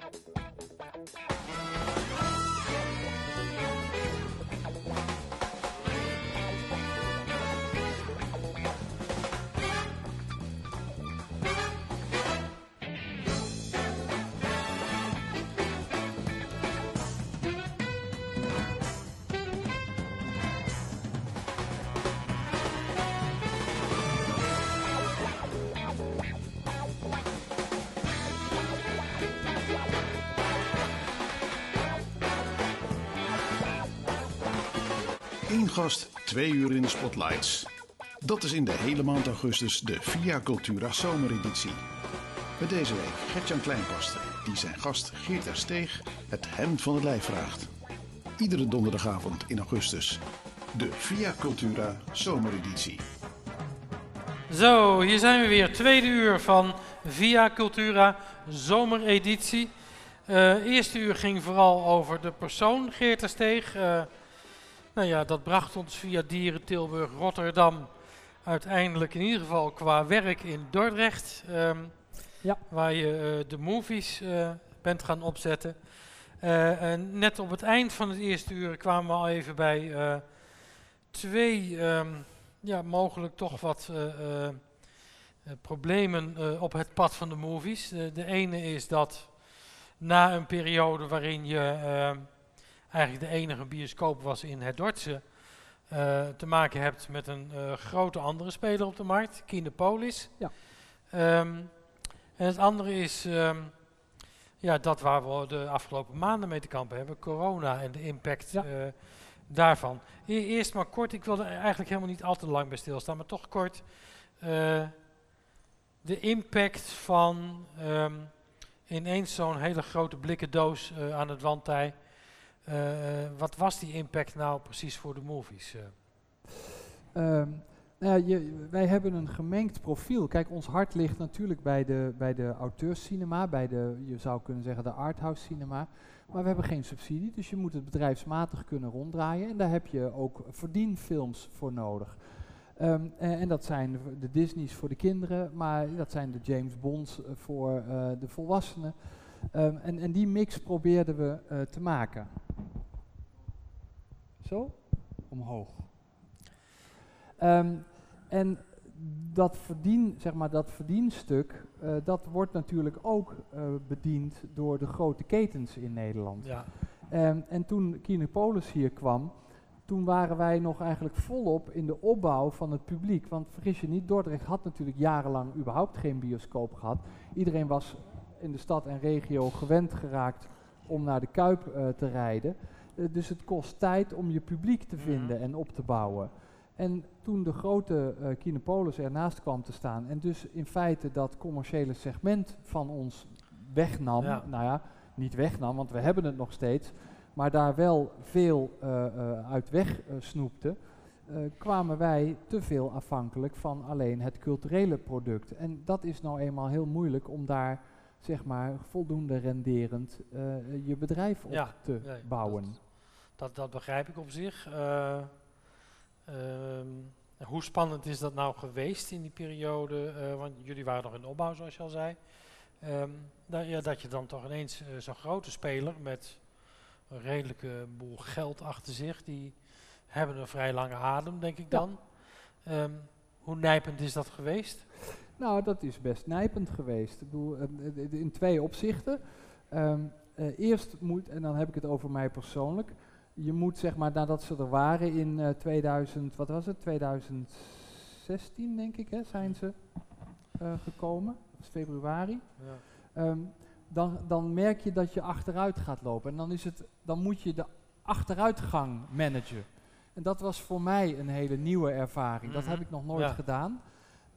Thank you. Gast, twee uur in de spotlights. Dat is in de hele maand augustus de Via Cultura zomereditie. Met deze week Gertjan Kleinpaster, die zijn gast Geert er Steeg het hemd van het lijf vraagt. Iedere donderdagavond in augustus. De Via Cultura zomereditie. Zo, hier zijn we weer. Tweede uur van Via Cultura zomereditie. Eh eerste uur ging vooral over de persoon Geert Steeg. Eh, nou ja, dat bracht ons via Dieren Tilburg, Rotterdam uiteindelijk in ieder geval qua werk in Dordrecht. ehm, Ja. Waar je eh, de movies eh, bent gaan opzetten. Eh, en net op het eind van het eerste uur kwamen we al even bij twee, ehm, ja, mogelijk toch wat problemen op het pad van de movies. De ene is dat na een periode waarin je ehm, eigenlijk de enige bioscoop was in het Dordtse, eh, te maken hebt met een eh, grote andere speler op de markt, Kinepolis. Ja. Ehm, en het andere is ehm, ja, dat waar we de afgelopen maanden mee te kampen hebben, corona en de impact Ja. eh, daarvan. E- eerst maar kort, ik wilde er eigenlijk helemaal niet al te lang bij stilstaan, maar toch kort. de impact van ehm, ineens zo'n hele grote blikken doos aan het wandtij. Eh, eh, wat was die impact nou precies voor de movies? eh? Ehm, nou ja, wij hebben een gemengd profiel. Kijk, ons hart ligt natuurlijk bij de, bij de auteurscinema, bij de, je zou kunnen zeggen, de arthouse cinema. Maar we hebben geen subsidie, dus je moet het bedrijfsmatig kunnen ronddraaien. En daar heb je ook verdienfilms voor nodig. Ehm, en, en dat zijn de- Disney's voor de kinderen, maar dat zijn de James Bonds voor de volwassenen. Ehm, en, en die mix probeerden we eh, te maken. Zo? Omhoog. Ehm, en dat, verdien, zeg maar, dat verdienstuk, eh, dat wordt natuurlijk ook eh, bediend door de grote ketens in Nederland. Ja, Ehm, en toen Kinepolis hier kwam, toen waren wij nog eigenlijk volop in de opbouw van het publiek. Want vergis je niet, Dordrecht had natuurlijk jarenlang überhaupt geen bioscoop gehad. Iedereen was in de stad en regio gewend geraakt om naar de Kuip eh, te rijden. Eh, dus het kost tijd om je publiek te Mhm. vinden en op te bouwen. En toen de grote eh Kinepolis ernaast kwam te staan en dus in feite dat commerciële segment van ons wegnam, Ja. nou ja, niet wegnam, want we hebben het nog steeds, maar daar wel veel uit weg snoepte, kwamen wij te veel afhankelijk van alleen het culturele product. En dat is nou eenmaal heel moeilijk om daar zeg maar voldoende renderend eh, je bedrijf op Ja, te nee, bouwen. dat- Dat, dat begrijp ik op zich. Eh, ehm, hoe spannend is dat nou geweest in die periode? eh, want jullie waren nog in opbouw, zoals je al zei. Ehm, dat, ja, dat je dan toch ineens zo'n grote speler met een redelijke boel geld achter zich, die hebben een vrij lange adem, denk ik Ja. dan. Ehm, hoe nijpend is dat geweest? Nou, dat is best nijpend geweest. Ik bedoel, eh, eh, in twee opzichten. Ehm, eh, eerst moet, en dan heb ik het over mij persoonlijk, je moet zeg maar nadat ze er waren in eh 2000, wat was het, 2016 denk ik, hè, zijn ze eh, gekomen, dat is februari. Ja. Ehm, dan, dan merk je dat je achteruit gaat lopen. En dan, is het, dan moet je de achteruitgang managen. En dat was voor mij een hele nieuwe ervaring. Dat heb Mhm. ik nog nooit Ja. gedaan.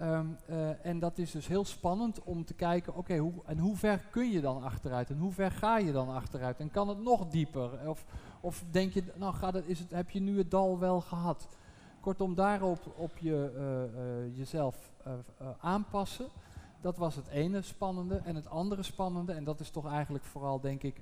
Ehm, eh, en dat is dus heel spannend om te kijken, oké, hoe, en hoe ver kun je dan achteruit? En hoe ver ga je dan achteruit? En kan het nog dieper? Of, of denk je, nou gaat het, is het, heb je nu het dal wel gehad? Kortom, daarop op je, eh, eh, jezelf aanpassen. Dat was het ene spannende. En het andere spannende, en dat is toch eigenlijk vooral, denk ik,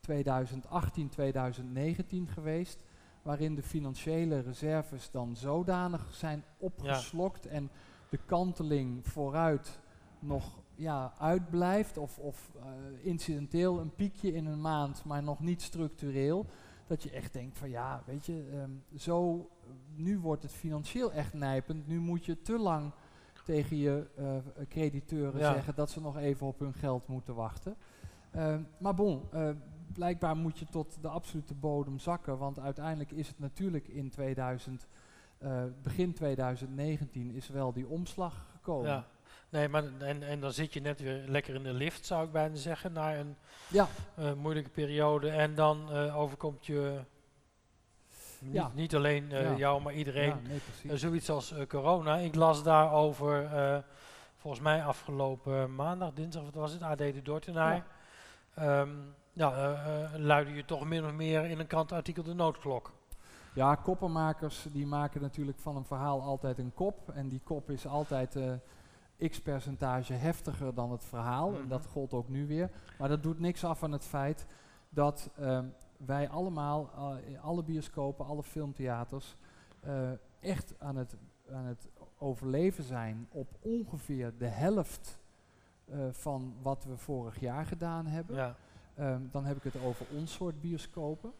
2018, 2019 geweest. Waarin de financiële reserves dan zodanig zijn opgeslokt en de kanteling vooruit nog ja, uitblijft of, of eh, incidenteel een piekje in een maand, maar nog niet structureel, dat je echt denkt van ja, weet je, ehm, zo, nu wordt het financieel echt nijpend, nu moet je te lang tegen je uh, crediteuren Ja. zeggen dat ze nog even op hun geld moeten wachten. Ehm, maar bon, eh, blijkbaar moet je tot de absolute bodem zakken, want uiteindelijk is het natuurlijk in 2000, eh, begin 2019 is wel die omslag gekomen. Ja. Nee, maar en, en dan zit je net weer lekker in de lift, zou ik bijna zeggen, na een Ja. eh, moeilijke periode. En dan eh, overkomt je niet, Ja. niet alleen Ja. jou, maar iedereen Ja, nee, zoiets als corona. Ik las daarover, volgens mij afgelopen maandag, dinsdag, wat was het, AD de Dordtenaar. Ja. Eh, luidde je toch min of meer in een krantartikel de noodklok. Ja, koppenmakers die maken natuurlijk van een verhaal altijd een kop. En die kop is altijd eh, x percentage heftiger dan het verhaal. En Mhm. dat gold ook nu weer. Maar dat doet niks af aan het feit dat ehm, wij allemaal, eh, in alle bioscopen, alle filmtheaters, eh, echt aan het, aan het overleven zijn op ongeveer de helft eh, van wat we vorig jaar gedaan hebben. Ja, Ehm, dan heb ik het over ons soort bioscopen.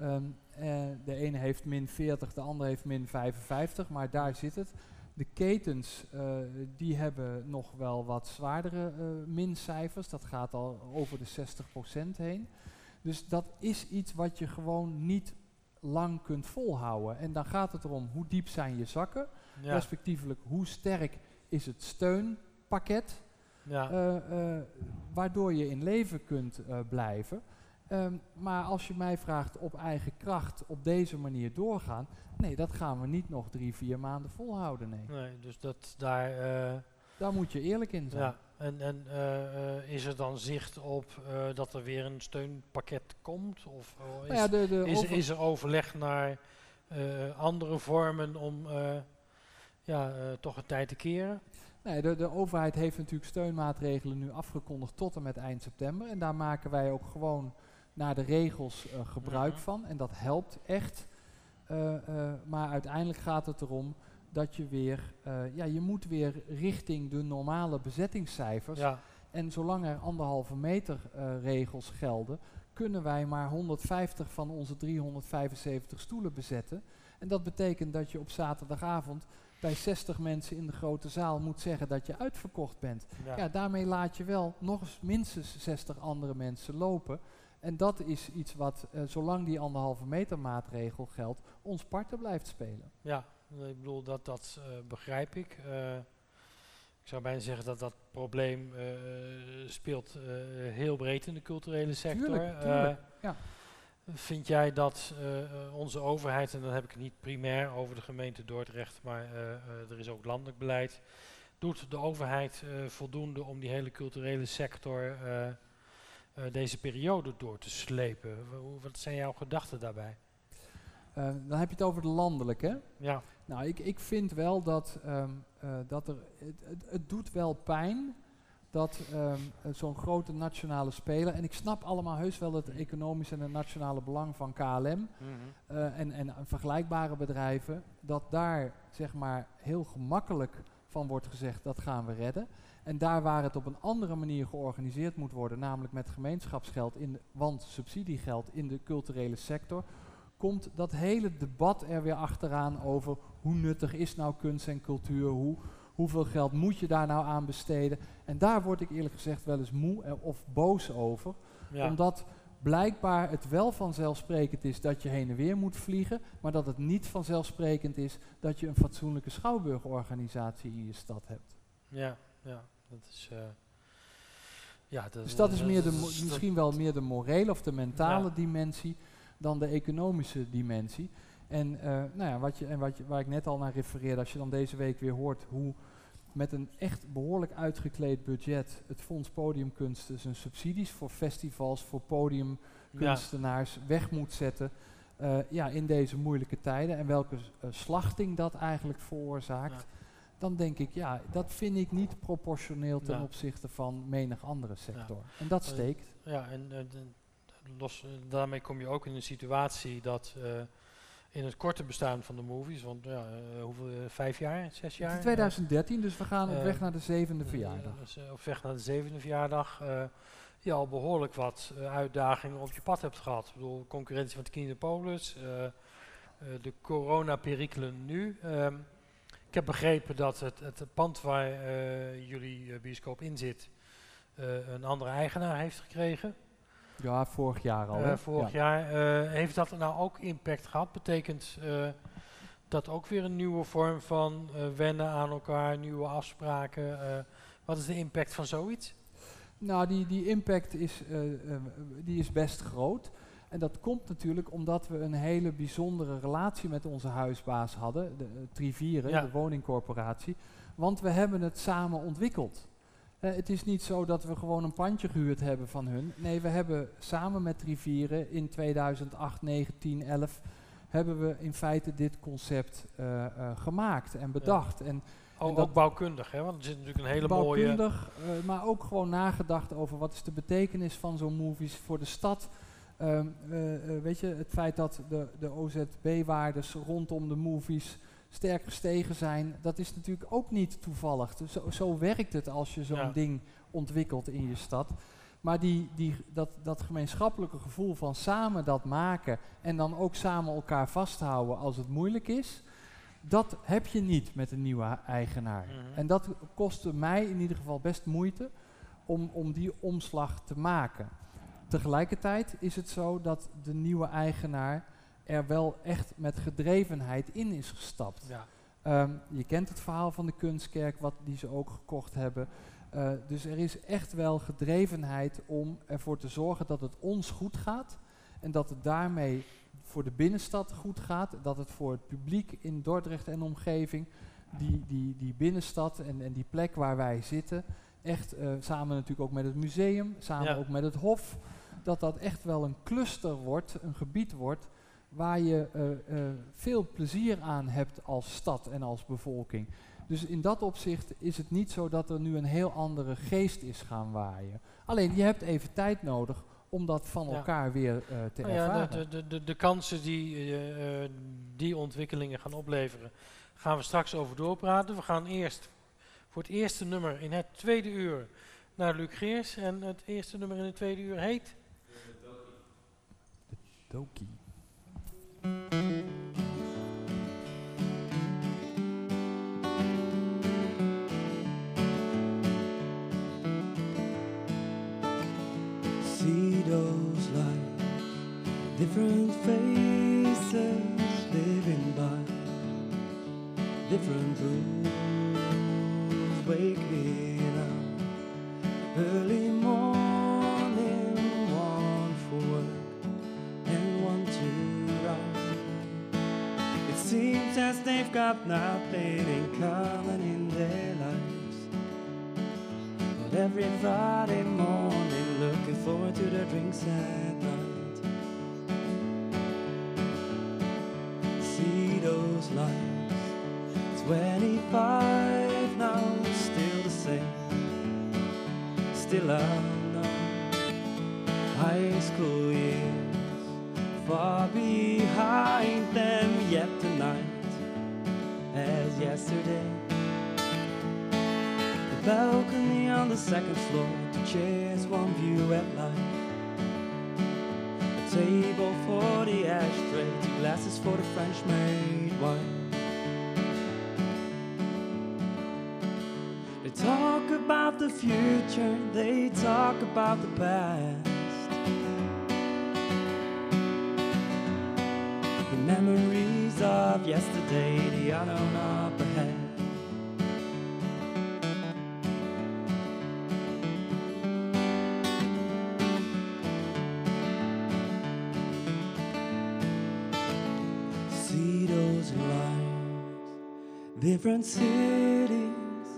Ehm, eh, de ene heeft min 40, de andere heeft min 55, maar daar zit het. De ketens eh, die hebben nog wel wat zwaardere eh, mincijfers. Dat gaat al over de 60% heen. Dus dat is iets wat je gewoon niet lang kunt volhouden. En dan gaat het erom hoe diep zijn je zakken, ja, respectievelijk hoe sterk is het steunpakket. ja. Waardoor je in leven kunt blijven. Ehm, maar als je mij vraagt op eigen kracht op deze manier doorgaan, nee, dat gaan we niet nog drie, vier maanden volhouden. Nee. nee, dus dat daar... eh, Daar moet je eerlijk in zijn. Ja, en, en eh, eh, is er dan zicht op dat er weer een steunpakket komt? Of is, Nou ja, de, de is, over- is er overleg naar andere vormen om ja, toch een tijd te keren? nee, de, de overheid heeft natuurlijk steunmaatregelen nu afgekondigd tot en met eind september. En daar maken wij ook gewoon naar de regels eh, gebruik van. En dat helpt echt. Eh, eh, maar uiteindelijk gaat het erom dat je weer, ja, je moet weer richting de normale bezettingscijfers. Ja, En zolang er anderhalve meter regels gelden, kunnen wij maar 150 van onze 375 stoelen bezetten. En dat betekent dat je op zaterdagavond bij 60 mensen in de grote zaal moet zeggen dat je uitverkocht bent. ja. Ja, daarmee laat je wel nog eens minstens 60 andere mensen lopen. En dat is iets wat, eh, zolang die anderhalve meter maatregel geldt, ons parten blijft spelen. Ja, ik bedoel, dat, dat eh, begrijp ik. Eh, ik zou bijna zeggen dat dat probleem speelt heel breed in de culturele sector. Tuurlijk, tuurlijk, ja. Vind jij dat onze overheid, en dan heb ik het niet primair over de gemeente Dordrecht, maar er is ook landelijk beleid, doet de overheid voldoende om die hele culturele sector deze periode door te slepen? Wat zijn jouw gedachten daarbij? Eh, dan heb je het over de landelijke. Ja, Nou, ik, ik vind wel dat, ehm, eh, dat er. Het, het, het doet wel pijn dat ehm, eh, zo'n grote nationale speler. En ik snap allemaal heus wel het economische en het nationale belang van KLM. eh, en, en vergelijkbare bedrijven. Dat daar zeg maar heel gemakkelijk van wordt gezegd dat gaan we redden. En daar waar het op een andere manier georganiseerd moet worden, namelijk met gemeenschapsgeld, in de, want subsidiegeld in de culturele sector, komt dat hele debat er weer achteraan over hoe nuttig is nou kunst en cultuur, hoe, hoeveel geld moet je daar nou aan besteden. En daar word ik eerlijk gezegd wel eens moe eh, of boos over, ja. omdat blijkbaar het wel vanzelfsprekend is dat je heen en weer moet vliegen, maar dat het niet vanzelfsprekend is dat je een fatsoenlijke schouwburgorganisatie in je stad hebt. Ja, ja, dat is. eh, ja, dat, Dus dat is meer de, misschien wel meer de morele of de mentale Ja. dimensie dan de economische dimensie. En, eh, nou ja, wat je, en wat je, waar ik net al naar refereerde, als je dan deze week weer hoort hoe met een echt behoorlijk uitgekleed budget het Fonds Podiumkunsten zijn subsidies voor festivals, voor podiumkunstenaars weg moet zetten. eh, ja, in deze moeilijke tijden en welke slachting dat eigenlijk veroorzaakt. Dan denk ik, ja, dat vind ik niet proportioneel ten Ja. opzichte van menig andere sector. En dat Eh, steekt. Ja, en eh, de- los, daarmee kom je ook in een situatie dat eh, in het korte bestaan van de movies. Want ja, hoeveel, vijf jaar, zes Het jaar? is 2013, dus we gaan op weg naar de zevende verjaardag. op weg naar de zevende verjaardag. je al behoorlijk wat uitdagingen op je pad hebt gehad. Ik bedoel, concurrentie van Kinepolis, eh eh de coronaperikelen nu. Ehm, ik heb begrepen dat het, het pand waar eh, jullie eh, bioscoop in zit, eh, een andere eigenaar heeft gekregen. Ja, vorig jaar al. Vorig Ja. jaar. Heeft dat nou ook impact gehad? Betekent dat ook weer een nieuwe vorm van wennen aan elkaar, nieuwe afspraken? wat is de impact van zoiets? Nou, die, die impact is, die is best groot. En dat komt natuurlijk omdat we een hele bijzondere relatie met onze huisbaas hadden, de uh, Trivieren, Ja. de woningcorporatie. Want we hebben het samen ontwikkeld. Eh, het is niet zo dat we gewoon een pandje gehuurd hebben van hun. Nee, we hebben samen met Trivieren in 2008, 9, 10, 11 hebben we in feite dit concept eh, eh, gemaakt en bedacht. En Ook, En dat- ook bouwkundig, hè? want er zit natuurlijk een hele mooie... bouwkundig, eh, maar ook gewoon nagedacht over wat is de betekenis van zo'n movies voor de stad. Ehm, eh, eh, weet je, het feit dat de, de OZB-waardes rondom de movies sterk gestegen zijn, dat is natuurlijk ook niet toevallig. Dus zo, zo werkt het als je zo'n Ja. ding ontwikkelt in je stad. Maar die, die, dat, dat gemeenschappelijke gevoel van samen dat maken en dan ook samen elkaar vasthouden als het moeilijk is, dat heb je niet met een nieuwe eigenaar. Mhm. En dat kostte mij in ieder geval best moeite om, om die omslag te maken. Tegelijkertijd is het zo dat de nieuwe eigenaar er wel echt met gedrevenheid in is gestapt. Ja. Ehm, je kent het verhaal van de kunstkerk, wat die ze ook gekocht hebben. Eh, dus er is echt wel gedrevenheid om ervoor te zorgen dat het ons goed gaat. En dat het daarmee voor de binnenstad goed gaat. Dat het voor het publiek in Dordrecht en omgeving, die, die, die binnenstad en, en die plek waar wij zitten, echt eh, samen natuurlijk ook met het museum, samen Ja. ook met het Hof, dat dat echt wel een cluster wordt, een gebied wordt waar je eh, eh, veel plezier aan hebt als stad en als bevolking. Dus in dat opzicht is het niet zo dat er nu een heel andere geest is gaan waaien. Alleen je hebt even tijd nodig om dat van Ja. elkaar weer eh, te Nou ja, ervaren. de, de, de, de kansen die die ontwikkelingen gaan opleveren, gaan we straks over doorpraten. We gaan eerst voor het eerste nummer in het tweede uur naar Luc Geers. En het eerste nummer in het tweede uur heet... Doki. See those lights, different faces living by different rules, waking up early morning, as they've got nothing in common in their lives. But every Friday morning, looking forward to the drinks at night. See those lights, 25 now, still the same, still unknown. High school years, far behind them, yet tonight, yesterday. The balcony on the second floor, two chairs, one view at life. A table for the ashtray, two glasses for the French made wine. They talk about the future, they talk about the past. The memories of yesterday, the unknown ahead. See those lights, different cities,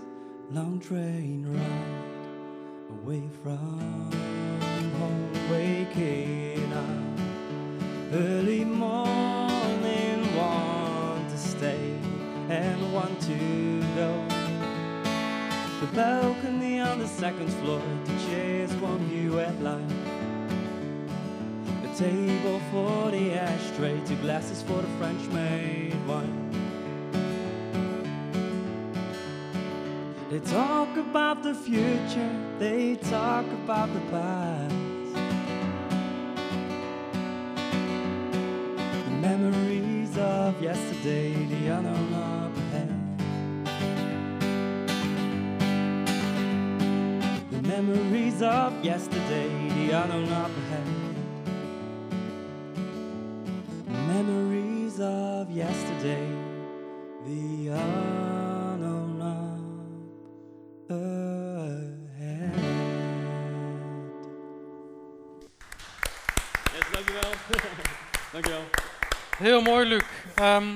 long train ride away from home, waking up early morning, and want to go. The balcony on the second floor, two chairs, one view at life. A table for the ashtray, two glasses for the French made wine. They talk about the future, they talk about the past. The memories of yesterday, the unknown memories of yesterday, the unknown up ahead. Memories of yesterday, the unknown up ahead. Yes, dankjewel. dankjewel. Heel mooi, Luc. Ehm,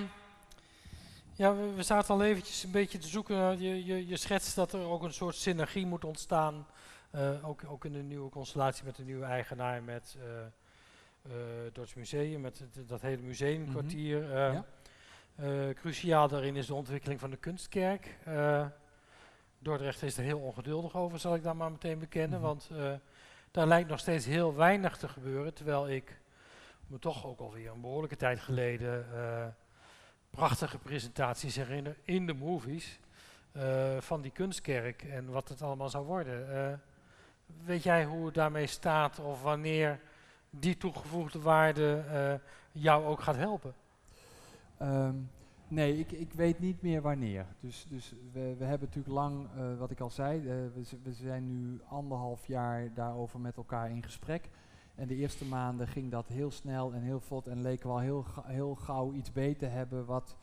ja, we, we zaten al eventjes een beetje te zoeken. naar- Je, je, je schetst dat er ook een soort synergie moet ontstaan. Eh, ook, ook in de nieuwe constellatie met de nieuwe eigenaar, met eh eh Dordts Museum, met het- dat hele museumkwartier. Ja. Eh, cruciaal daarin is de ontwikkeling van de kunstkerk. Dordrecht is er heel ongeduldig over, zal ik dan maar meteen bekennen. Mhm. Want daar lijkt nog steeds heel weinig te gebeuren. Terwijl ik me toch ook alweer een behoorlijke tijd geleden prachtige presentaties herinner in de movies. van die kunstkerk en wat het allemaal zou worden. Weet jij hoe het daarmee staat of wanneer die toegevoegde waarde eh, jou ook gaat helpen? Ehm, nee, ik, ik weet niet meer wanneer. Dus, dus we, we hebben natuurlijk lang, eh, wat ik al zei, eh, we, zijn nu anderhalf jaar daarover met elkaar in gesprek. En de eerste maanden ging dat heel snel en heel vlot en leken we al heel, heel gauw iets beter hebben wat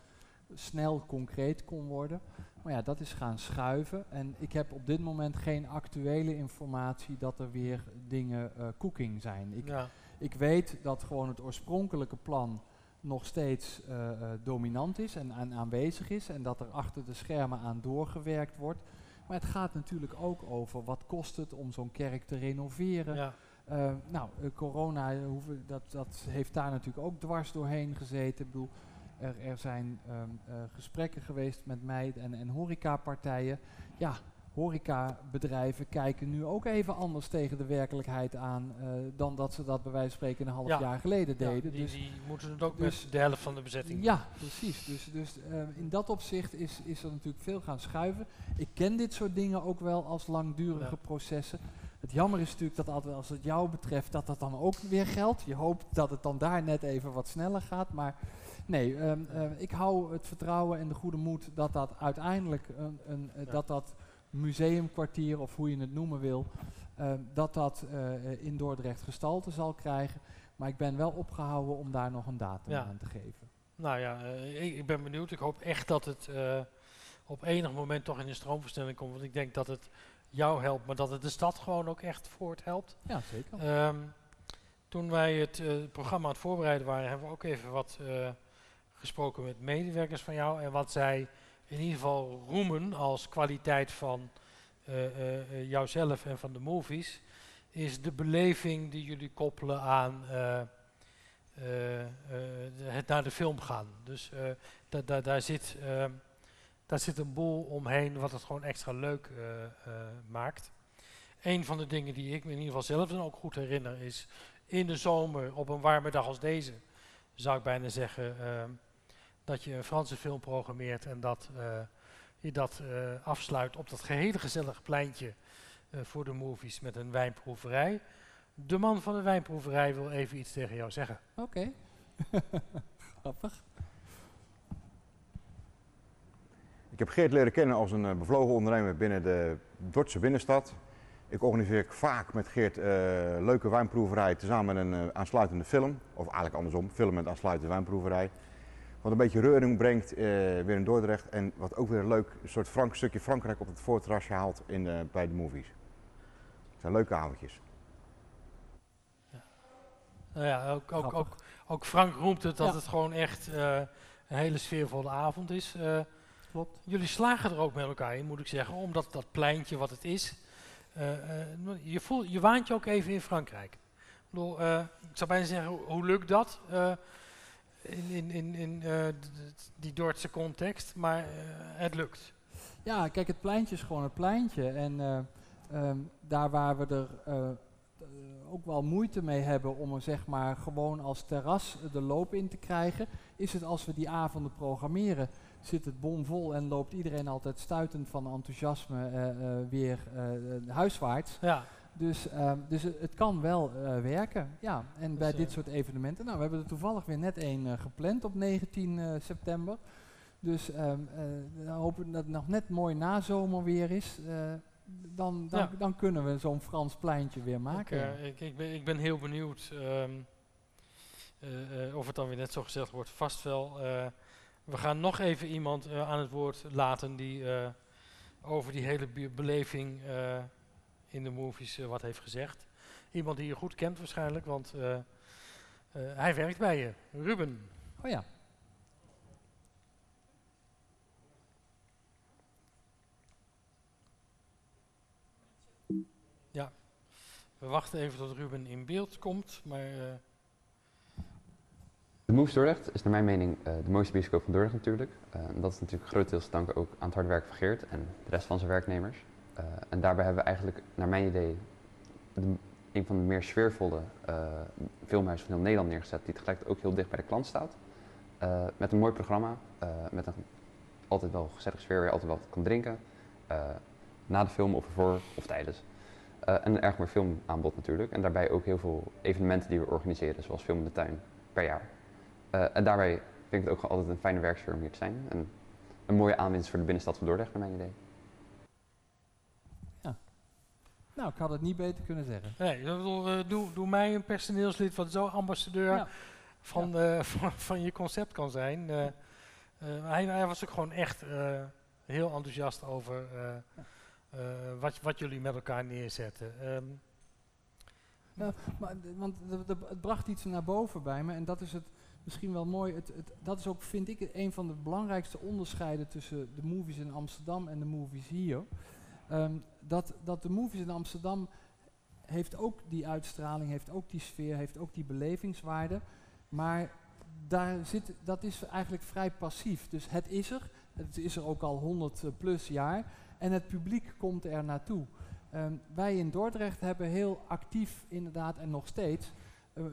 snel concreet kon worden. Maar ja, dat is gaan schuiven. En ik heb op dit moment geen actuele informatie dat er weer dingen eh, cooking zijn. Ik, ja. ik weet dat gewoon het oorspronkelijke plan nog steeds eh, eh, dominant is en, aanwezig is en dat er achter de schermen aan doorgewerkt wordt. Maar het gaat natuurlijk ook over wat kost het om zo'n kerk te renoveren. ja. Nou, corona, dat, dat heeft daar natuurlijk ook dwars doorheen gezeten. Ik bedoel, er, er zijn ehm, eh, gesprekken geweest met mij en, en horecapartijen. Ja, horecabedrijven kijken nu ook even anders tegen de werkelijkheid aan eh, dan dat ze dat bij wijze van spreken een half Ja. jaar geleden Ja, deden. die, dus die moeten het ook dus- met de helft van de bezetting ja, precies. Dus, dus eh, in dat opzicht is, is er natuurlijk veel gaan schuiven. Ik ken dit soort dingen ook wel als langdurige Ja. processen. Het jammer is natuurlijk dat altijd als het jou betreft, dat dat dan ook weer geldt. Je hoopt dat het dan daar net even wat sneller gaat. Maar nee, ehm, eh, ik hou het vertrouwen en de goede moed dat dat uiteindelijk een, een, eh, Ja. dat dat museumkwartier, of hoe je het noemen wil, ehm, dat dat eh, in Dordrecht gestalte zal krijgen. Maar ik ben wel opgehouden om daar nog een datum Ja. aan te geven. Nou ja, eh, ik, ik ben benieuwd. Ik hoop echt dat het op enig moment toch in een stroomversnelling komt. Want ik denk dat het jou helpt, maar dat het de stad gewoon ook echt voort helpt. Ja, zeker. Ehm, toen wij het programma aan het voorbereiden waren, hebben we ook even wat gesproken met medewerkers van jou. En wat zij in ieder geval roemen als kwaliteit van eh, jouzelf en van de movies, is de beleving die jullie koppelen aan het naar de film gaan. Dus da- da- daar, zit, daar zit een boel omheen wat het gewoon extra leuk maakt. Een van de dingen die ik me in ieder geval zelf dan ook goed herinner is in de zomer op een warme dag als deze, zou ik bijna zeggen, dat je een Franse film programmeert en dat eh, je dat eh, afsluit op dat gehele gezellige pleintje eh, voor de movies met een wijnproeverij. De man van de wijnproeverij wil even iets tegen jou zeggen. Oké. Grappig. Ik heb Geert leren kennen als een bevlogen ondernemer binnen de Dordtse binnenstad. Ik organiseer vaak met Geert eh, leuke wijnproeverij tezamen met een eh, aansluitende film. Of eigenlijk andersom, film met aansluitende wijnproeverij. Wat een beetje reuring brengt eh, weer in Dordrecht. En wat ook weer een leuk soort Frank, stukje Frankrijk op het voorterrasje haalt in, eh, bij de movies. Het zijn leuke avondjes. Nou ja, ook, ook, ook, ook Frank roemt het dat Ja. het gewoon echt eh, een hele sfeervolle avond is. Eh, Klopt. Jullie slagen er ook met elkaar in, moet ik zeggen, omdat dat pleintje wat het is. eh, eh, je, voelt, je waant je ook even in Frankrijk. Ik, bedoel, eh, ik zou bijna zeggen, hoe, hoe lukt dat eh, in, in, in, in eh, die Dordtse context? Maar eh, het lukt. Ja, kijk, het pleintje is gewoon het pleintje. En eh, ehm, daar waar we er ook wel moeite mee hebben om er zeg maar gewoon als terras de loop in te krijgen, is het als we die avonden programmeren, zit het bomvol en loopt iedereen altijd stuitend van enthousiasme weer huiswaarts. Ja, Dus, ehm, dus het, het kan wel eh, werken, ja. En bij dit eh, soort evenementen, nou, we hebben er toevallig weer net één eh, gepland op 19 eh, september. Dus dan hopen we dat het nog net mooi nazomer weer is. dan, dan, Ja. dan kunnen we zo'n Frans pleintje weer ik, maken. ja. eh, ik, ik, ben, ik ben heel benieuwd ehm, eh, eh, of het dan weer net zo gezegd wordt. Vast wel. we gaan nog even iemand aan het woord laten die over die hele be- beleving in de movies eh, wat heeft gezegd. Iemand die je goed kent waarschijnlijk, want eh, eh, hij werkt bij je. Ruben. Oh ja. We wachten even tot Ruben in beeld komt, maar eh, De Moves Dordrecht is naar mijn mening eh, de mooiste bioscoop van Dordrecht natuurlijk. Eh, en dat is natuurlijk grotendeels te danken ook aan het harde werk van Geert en de rest van zijn werknemers. Eh, en daarbij hebben we eigenlijk, naar mijn idee, de- een van de meer sfeervolle eh, filmhuizen van heel Nederland neergezet, die tegelijkertijd ook heel dicht bij de klant staat. Eh, met een mooi programma, met een altijd wel gezellige sfeer waar je altijd wel wat kan drinken. Na de film of ervoor of tijdens. En een erg mooi filmaanbod natuurlijk. En daarbij ook heel veel evenementen die we organiseren, zoals Film in de Tuin per jaar. En daarbij vind ik het ook altijd een fijne werksfeer om hier te zijn. En een mooie aanwinst voor de binnenstad van Dordrecht, naar mijn idee. Nou, ik had het niet beter kunnen zeggen. nee, bedoel, eh, doe, doe mij een personeelslid wat zo ambassadeur Ja. van, eh, van, van je concept kan zijn. Eh, hij, hij was ook gewoon echt heel enthousiast over wat, wat jullie met elkaar neerzetten. Ehm, maar, want het bracht iets naar boven bij me en dat is het misschien wel mooi. Het, het, dat is ook, vind ik, een van de belangrijkste onderscheiden tussen de movies in Amsterdam en de movies hier. Ehm, dat, dat de movies in Amsterdam heeft ook die uitstraling, heeft ook die sfeer, heeft ook die belevingswaarde. Maar daar zit, dat is eigenlijk vrij passief. Dus het is er. Het is er ook al 100 plus jaar. En het publiek komt er naartoe. Ehm, wij in Dordrecht hebben heel actief inderdaad en nog steeds eh,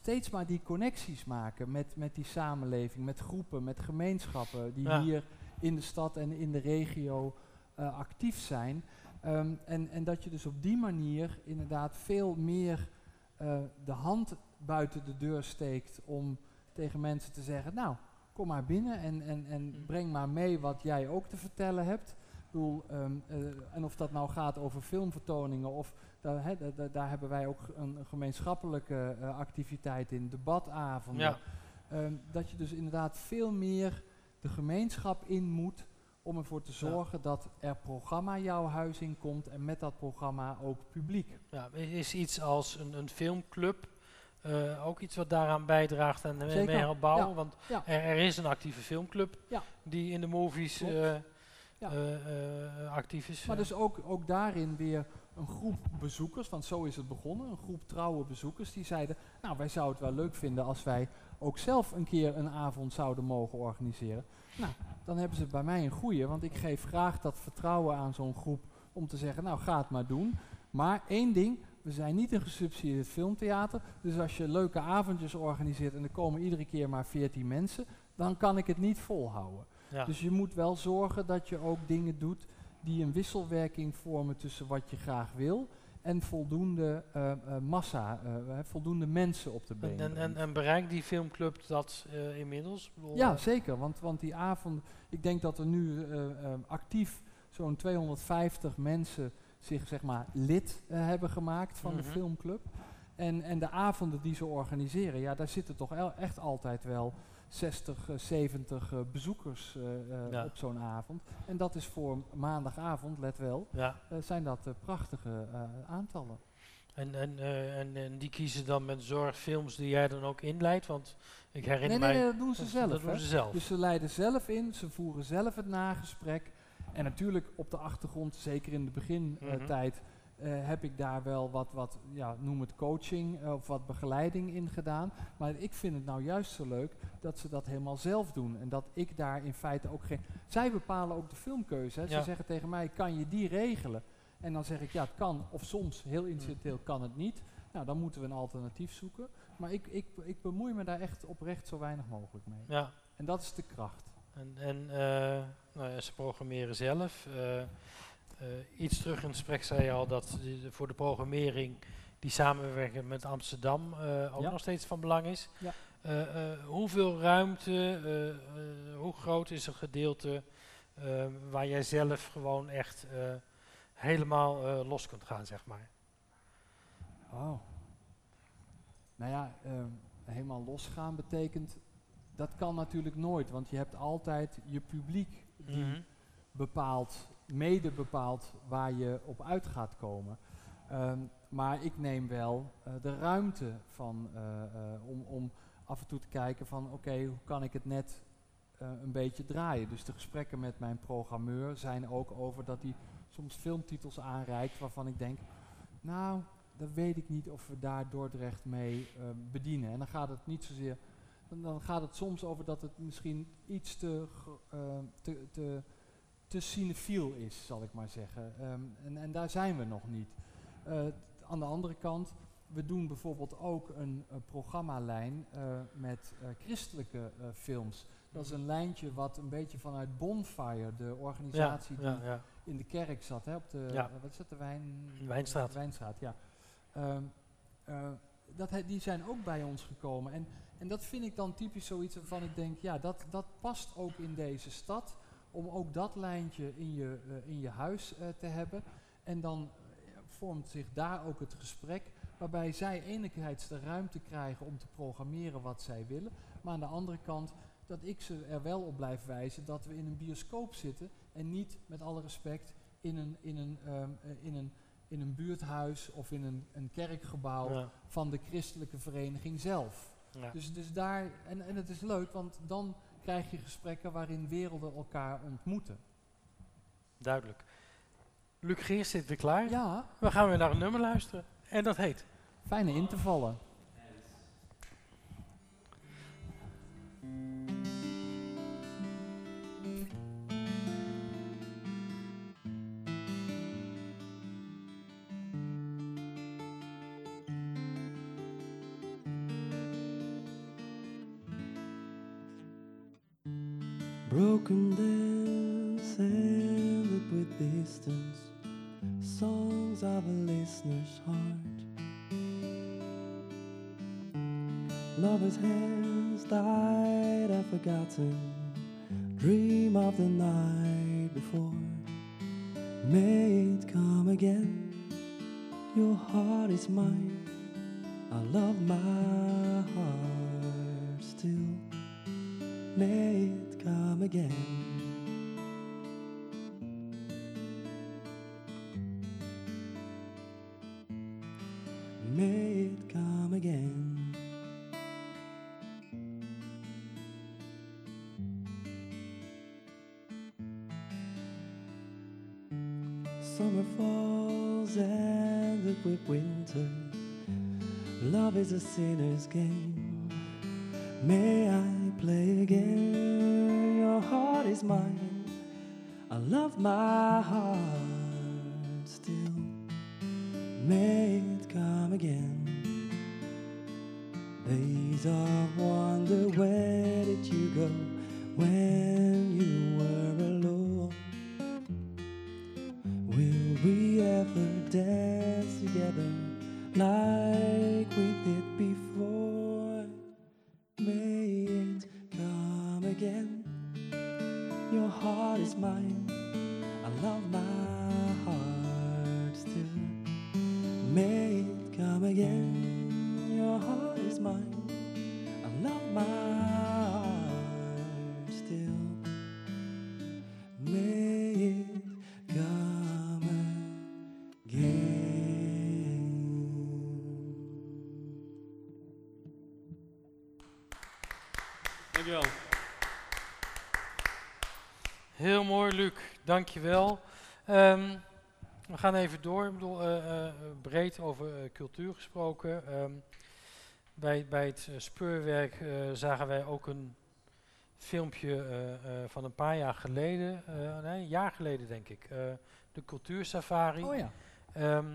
steeds maar die connecties maken met, met die samenleving, met groepen, met gemeenschappen die Ja. hier in de stad en in de regio eh, actief zijn. Ehm, en, en dat je dus op die manier inderdaad veel meer eh, de hand buiten de deur steekt om tegen mensen te zeggen, nou, kom maar binnen en, en, en Mm. breng maar mee wat jij ook te vertellen hebt. Ik bedoel, ehm, eh, en of dat nou gaat over filmvertoningen of daar, hè, da- da- daar hebben wij ook een gemeenschappelijke eh, activiteit in, debatavonden. ja, Ehm, dat je dus inderdaad veel meer de gemeenschap in moet om ervoor te zorgen dat er programma jouw huis in komt en met dat programma ook publiek. ja, is iets als een, een filmclub eh, ook iets wat daaraan bijdraagt en Zeker, mee opbouwen? ja, Want ja. Er, er is een actieve filmclub die in de movies eh, Ja. eh, actief is. Maar dus ook, ook daarin weer een groep bezoekers, want zo is het begonnen, een groep trouwe bezoekers die zeiden, nou wij zouden het wel leuk vinden als wij ook zelf een keer een avond zouden mogen organiseren. Nou, dan hebben ze bij mij een goeie, want ik geef graag dat vertrouwen aan zo'n groep om te zeggen, nou ga het maar doen. Maar één ding, we zijn niet een gesubsidieerd filmtheater, dus als je leuke avondjes organiseert en er komen iedere keer maar 14 mensen, dan kan ik het niet volhouden. ja. Dus je moet wel zorgen dat je ook dingen doet die een wisselwerking vormen tussen wat je graag wil en voldoende eh, eh, massa, eh, voldoende mensen op de en, been. en, en, bereikt die filmclub dat inmiddels? Ja, zeker. Want, want die avond, ik denk dat er nu actief zo'n 250 mensen zich zeg maar lid hebben gemaakt van de Mhm. filmclub. En, en de avonden die ze organiseren, ja, daar zitten toch echt altijd wel 60, eh, 70 eh, bezoekers eh, eh, Ja. op zo'n avond. En dat is voor maandagavond, let wel, ja. eh, zijn dat eh, prachtige eh, aantallen. En, en, eh, en, en die kiezen dan met zorg films die jij dan ook inleidt? Want ik herinner Nee, mij... nee, nee, dat doen ze dat- zelf. Dat doen ze zelf. Dus ze leiden zelf in, ze voeren zelf het nagesprek. En natuurlijk op de achtergrond, zeker in de begintijd, Mhm. eh, heb ik daar wel wat, wat ja, noem het coaching eh, of wat begeleiding in gedaan. Maar ik vind het nou juist zo leuk dat ze dat helemaal zelf doen. En dat ik daar in feite ook geen... Zij bepalen ook de filmkeuze. Hè. Ja. Ze zeggen tegen mij, kan je die regelen? En dan zeg ik, ja, het kan. Of soms, heel incidenteel, kan het niet. Nou, dan moeten we een alternatief zoeken. Maar ik, ik, ik bemoei me daar echt oprecht zo weinig mogelijk mee. Ja, En dat is de kracht. en, en eh, nou ja, ze programmeren zelf. Eh, eh, iets terug in het gesprek zei je al dat voor de programmering die samenwerking met Amsterdam eh, ook Ja. nog steeds van belang is. Ja. Eh, eh, hoeveel ruimte, eh, eh, hoe groot is een gedeelte eh, waar jij zelf gewoon echt eh, helemaal eh, los kunt gaan, zeg maar? Oh. Nou ja, ehm, helemaal losgaan betekent, dat kan natuurlijk nooit, want je hebt altijd je publiek die Mhm. bepaalt, mede bepaalt waar je op uit gaat komen. Ehm, maar ik neem wel eh, de ruimte van, eh, eh, om, om af en toe te kijken van oké, hoe kan ik het net een beetje draaien. Dus de gesprekken met mijn programmeur zijn ook over dat hij soms filmtitels aanreikt waarvan ik denk, nou, dan weet ik niet of we daar Dordrecht mee eh, bedienen. En dan gaat het niet zozeer, dan, dan gaat het soms over dat het misschien iets te, ge- eh, te, te, te cinefiel is, zal ik maar zeggen. Ehm, en, en daar zijn we nog niet. Eh, aan de andere kant, we doen bijvoorbeeld ook een, eh, programmalijn eh, met christelijke films. Dat is een lijntje wat een beetje vanuit Bonfire, de organisatie ja, die ja. in de kerk zat, hè, op de, wat is dat, de Wijn, Wijnstraat. Wijnstraat, ja. Ehm, eh, dat he- die zijn ook bij ons gekomen. En, en dat vind ik dan typisch zoiets waarvan ik denk, ja, dat, dat past ook in deze stad. Om ook dat lijntje in je, eh, in je huis eh, te hebben. En dan eh, vormt zich daar ook het gesprek. Waarbij zij enerzijds de ruimte krijgen om te programmeren wat zij willen. Maar aan de andere kant dat ik ze er wel op blijf wijzen dat we in een bioscoop zitten. En niet, met alle respect, in een, in een, ehm, eh, in een, in een buurthuis of in een, een kerkgebouw Ja, van de christelijke vereniging zelf. ja. Dus, dus daar, en, en het is leuk, want dan krijg je gesprekken waarin werelden elkaar ontmoeten. Duidelijk. Luc Geers zit weer klaar. Ja, We gaan weer naar een nummer luisteren. En dat heet. fijne in Broken dance ended with distance, songs of a listener's heart. Lovers' hands died and forgotten, dream of the night before. May it come again, your heart is mine. I love my heart still may come again. May it come again. Days of wonder, where did you go when Dankjewel. Ehm we gaan even door. Ik bedoel, eh, eh, breed over eh, cultuur gesproken. Ehm, bij, bij het speurwerk zagen wij ook een filmpje van een paar jaar geleden. nee, een jaar geleden denk ik. de cultuursafari. Oh ja. Ehm,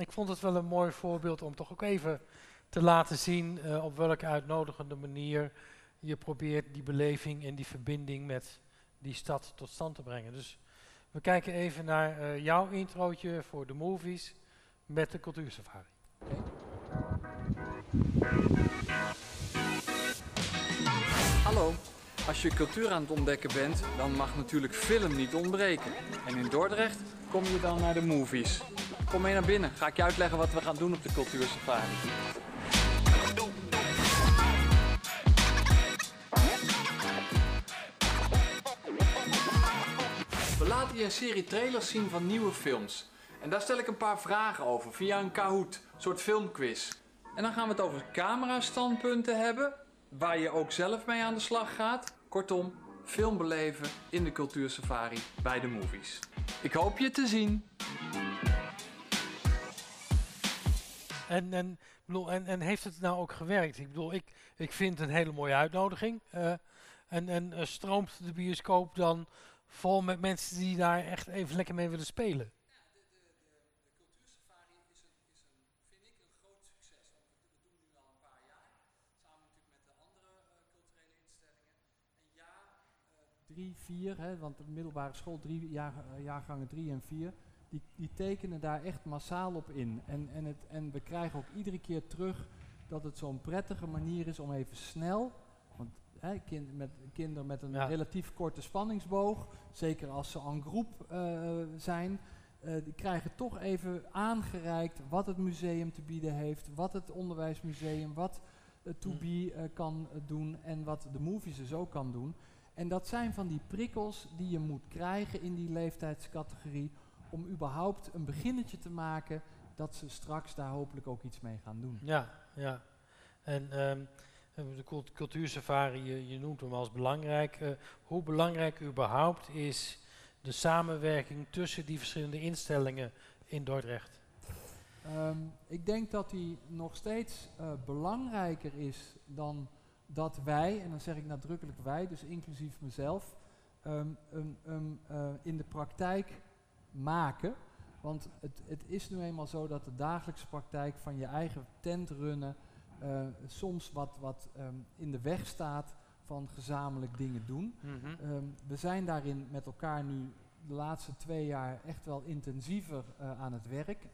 ik vond het wel een mooi voorbeeld om toch ook even te laten zien op welke uitnodigende manier je probeert die beleving en die verbinding met die stad tot stand te brengen. Dus we kijken even naar eh, jouw introotje voor de movies met de cultuursafari. Hallo. Als je cultuur aan het ontdekken bent, dan mag natuurlijk film niet ontbreken. En in Dordrecht kom je dan naar de movies. Kom mee naar binnen, ga ik je uitleggen wat we gaan doen op de cultuursafari. Je een serie trailers zien van nieuwe films. En daar stel ik een paar vragen over via een Kahoot, een soort filmquiz. En dan gaan we het over camerastandpunten hebben, waar je ook zelf mee aan de slag gaat. Kortom, film beleven in de cultuursafari bij de movies. Ik hoop je te zien. En, en, en, en heeft het nou ook gewerkt? Ik bedoel, ik, ik vind een hele mooie uitnodiging. eh, en en eh, stroomt de bioscoop dan vol met mensen die daar echt even lekker mee willen spelen? drie, vier, hè, want de middelbare school, drie jaar, eh, jaargangen drie en vier, die, die tekenen daar echt massaal op in. En, en, het, en we krijgen ook iedere keer terug dat het zo'n prettige manier is om even snel, want hè, kind, met, kinderen met een Ja. relatief korte spanningsboog, zeker als ze en groep eh, zijn, eh, die krijgen toch even aangereikt wat het museum te bieden heeft, wat het onderwijsmuseum, wat het To Mm. Be eh, kan doen en wat de movies dus ook kan doen. En dat zijn van die prikkels die je moet krijgen in die leeftijdscategorie om überhaupt een beginnetje te maken dat ze straks daar hopelijk ook iets mee gaan doen. Ja, ja. En ehm, eh, de cult- cultuursafari, je, noemt hem als belangrijk. Eh, hoe belangrijk überhaupt is de samenwerking tussen die verschillende instellingen in Dordrecht? Ehm, ik denk dat die nog steeds eh, belangrijker is dan dat wij, en dan zeg ik nadrukkelijk wij, dus inclusief mezelf, eh, in de praktijk maken. Want het, het is nu eenmaal zo dat de dagelijkse praktijk van je eigen tent runnen eh, soms wat, wat ehm, in de weg staat van gezamenlijk dingen doen. Ehm, we zijn daarin met elkaar nu de laatste twee jaar echt wel intensiever eh, aan het werk.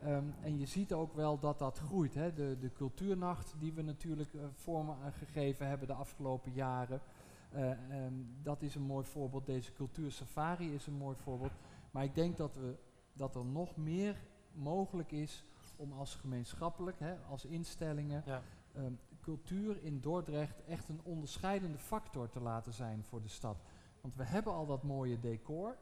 Ehm, en je ziet ook wel dat dat groeit. Hè? De, de cultuurnacht die we natuurlijk eh, vorm gegeven hebben de afgelopen jaren. dat is een mooi voorbeeld. Deze cultuursafari is een mooi voorbeeld. Maar ik denk dat, we, dat er nog meer mogelijk is om als gemeenschappelijk, hè, als instellingen, Ja. ehm, cultuur in Dordrecht echt een onderscheidende factor te laten zijn voor de stad. Want we hebben al dat mooie decor.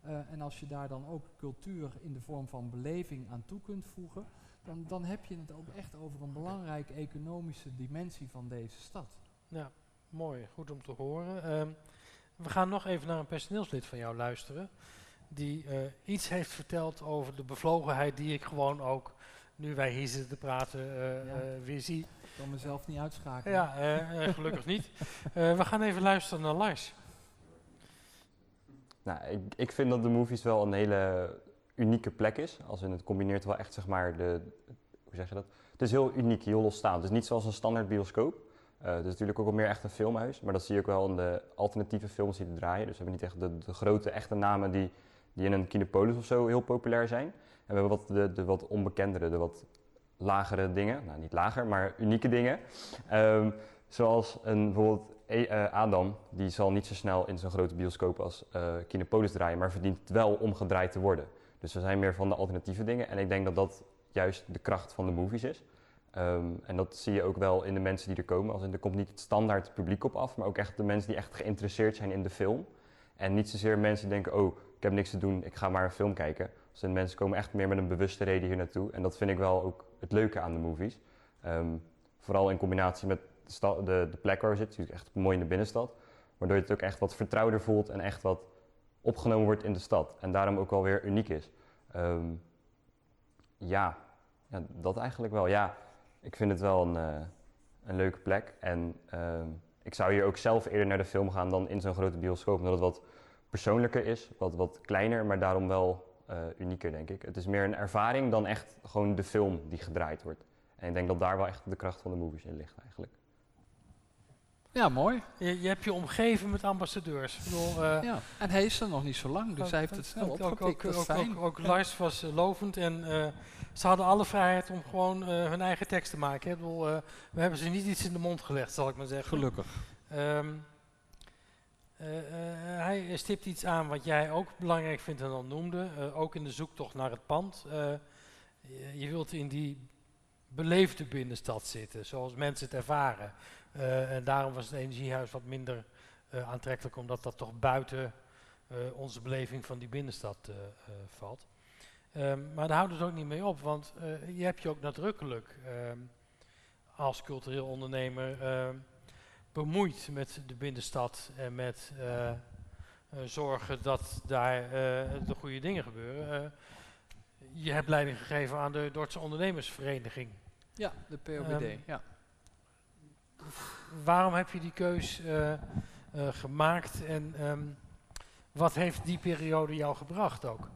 eh, en als je daar dan ook cultuur in de vorm van beleving aan toe kunt voegen, dan, dan heb je het ook echt over een belangrijke economische dimensie van deze stad. Ja, mooi. Goed om te horen. Ehm, we gaan nog even naar een personeelslid van jou luisteren. Die eh, iets heeft verteld over de bevlogenheid die ik gewoon ook, nu wij hier zitten te praten, eh, Ja. eh, weer zie. Ik kan mezelf niet uitschakelen. Ja, eh, gelukkig niet. Eh, we gaan even luisteren naar Lars. Nou, ik, ik vind dat de movies wel een hele unieke plek is. Als in het combineert wel echt, zeg maar, de, hoe zeg je dat? Het is heel uniek, heel losstaand. Het is niet zoals een standaard bioscoop. Eh, het is natuurlijk ook wel meer echt een filmhuis. Maar dat zie je ook wel in de alternatieve films die er draaien. Dus we hebben niet echt de, de grote, echte namen die, die in een Kinepolis of zo heel populair zijn. En we hebben wat de, de wat onbekendere, de wat lagere dingen. Nou, niet lager, maar unieke dingen. Ehm, zoals een, bijvoorbeeld E- eh, Adam, die zal niet zo snel in zo'n grote bioscoop als eh Kinepolis draaien, maar verdient het wel om gedraaid te worden. Dus we zijn meer van de alternatieve dingen. En ik denk dat dat juist de kracht van de movies is. Ehm, en dat zie je ook wel in de mensen die er komen. Als er komt niet het standaard publiek op af, maar ook echt de mensen die echt geïnteresseerd zijn in de film. En niet zozeer mensen die denken, oh, ik heb niks te doen, ik ga maar een film kijken. Dus mensen komen echt meer met een bewuste reden hier naartoe. En dat vind ik wel ook het leuke aan de movies. Ehm, vooral in combinatie met de, de, de plek waar we zitten, natuurlijk echt mooi in de binnenstad. Waardoor je het ook echt wat vertrouwder voelt en echt wat opgenomen wordt in de stad. En daarom ook wel weer uniek is. Ehm, ja, ja, dat eigenlijk wel. Ja, ik vind het wel een, eh, een leuke plek. En ehm, ik zou hier ook zelf eerder naar de film gaan dan in zo'n grote bioscoop. Omdat het wat persoonlijker is, wat, wat kleiner, maar daarom wel eh, unieker, denk ik. Het is meer een ervaring dan echt gewoon de film die gedraaid wordt. En ik denk dat daar wel echt de kracht van de movies in ligt eigenlijk. Ja, mooi. Je, je hebt je omgeven met ambassadeurs. Ik bedoel, eh, Ja. En hij is er nog niet zo lang, dus ook- hij heeft het snel ook- ook- opgepikt. Ook, ook, ook, ook Lars was eh, lovend en eh, ze hadden alle vrijheid om gewoon eh, hun eigen tekst te maken. hè. Ik bedoel, eh, we hebben ze niet iets in de mond gelegd, zal ik maar zeggen. Gelukkig. Ehm, eh, eh, hij stipt iets aan wat jij ook belangrijk vindt en al noemde. eh, ook in de zoektocht naar het pand. Je, wilt in die beleefde binnenstad zitten, zoals mensen het ervaren. En daarom was het energiehuis wat minder aantrekkelijk, omdat dat toch buiten onze beleving van die binnenstad valt. Ehm, maar daar houdt het ook niet mee op, want je hebt je ook nadrukkelijk ehm, als cultureel ondernemer bemoeid met de binnenstad en met eh, eh, zorgen dat daar eh, de goede dingen gebeuren. Je hebt leiding gegeven aan de Dordtse Ondernemersvereniging. Ja, de POBD. Ehm, ja. Waarom heb je die keus gemaakt en ehm, wat heeft die periode jou gebracht ook?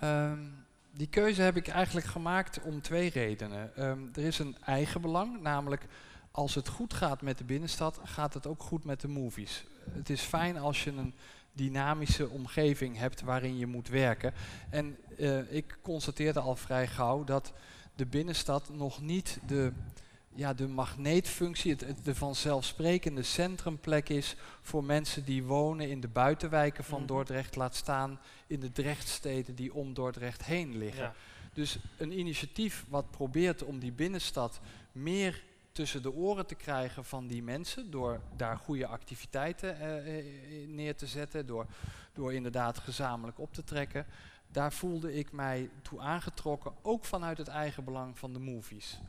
Ehm, die keuze heb ik eigenlijk gemaakt om twee redenen. Er is een eigen belang, namelijk als het goed gaat met de binnenstad, gaat het ook goed met de movies. Het is fijn als je een dynamische omgeving hebt waarin je moet werken. En eh, ik constateerde al vrij gauw dat de binnenstad nog niet de, ja, de magneetfunctie, het, het, de vanzelfsprekende centrumplek is voor mensen die wonen in de buitenwijken van Mhm. Dordrecht, laat staan in de Drechtsteden die om Dordrecht heen liggen. Ja. Dus een initiatief wat probeert om die binnenstad meer tussen de oren te krijgen van die mensen, door daar goede activiteiten eh, eh, neer te zetten, door, door inderdaad gezamenlijk op te trekken. Daar voelde ik mij toe aangetrokken, ook vanuit het eigen belang van de movies.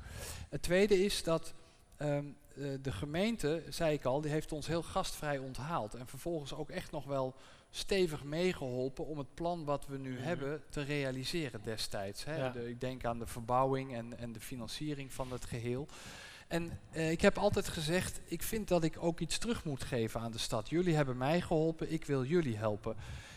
Het tweede is dat ehm, eh, de gemeente, zei ik al, die heeft ons heel gastvrij onthaald. En vervolgens ook echt nog wel stevig meegeholpen om het plan wat we nu Mhm. hebben te realiseren destijds. Hè. Ja. De- ik denk aan de verbouwing en, en de financiering van het geheel. En eh, ik heb altijd gezegd, ik vind dat ik ook iets terug moet geven aan de stad. Jullie hebben mij geholpen, ik wil jullie helpen.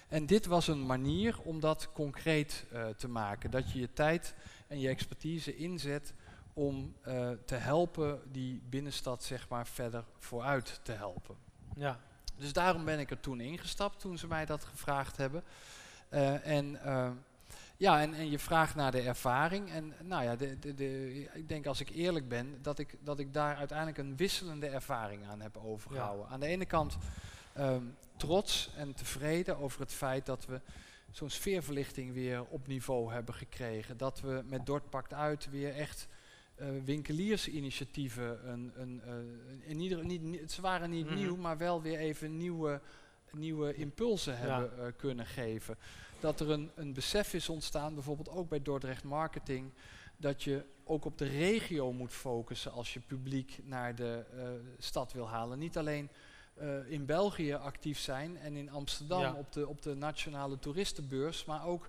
En dit was een manier om dat concreet eh, te maken. Dat je je tijd en je expertise inzet om eh, te helpen die binnenstad zeg maar verder vooruit te helpen. Ja, Dus daarom ben ik er toen ingestapt toen ze mij dat gevraagd hebben. En, ja, en, en je vraagt naar de ervaring. En nou ja, de, de, de, ik denk als ik eerlijk ben, dat ik, dat ik daar uiteindelijk een wisselende ervaring aan heb overgehouden. Aan de ene kant ehm, trots en tevreden over het feit dat we zo'n sfeerverlichting weer op niveau hebben gekregen. Dat we met Dort Pakt Uit weer echt eh, winkeliersinitiatieven, een, een, eh, in ieder, niet, niet- ze waren niet Mhm. nieuw, maar wel weer even nieuwe, nieuwe impulsen hebben eh, kunnen geven. Dat er een, een besef is ontstaan, bijvoorbeeld ook bij Dordrecht Marketing, dat je ook op de regio moet focussen als je publiek naar de eh, stad wil halen. Niet alleen eh, in België actief zijn en in Amsterdam Ja. op, de, op de nationale toeristenbeurs, maar ook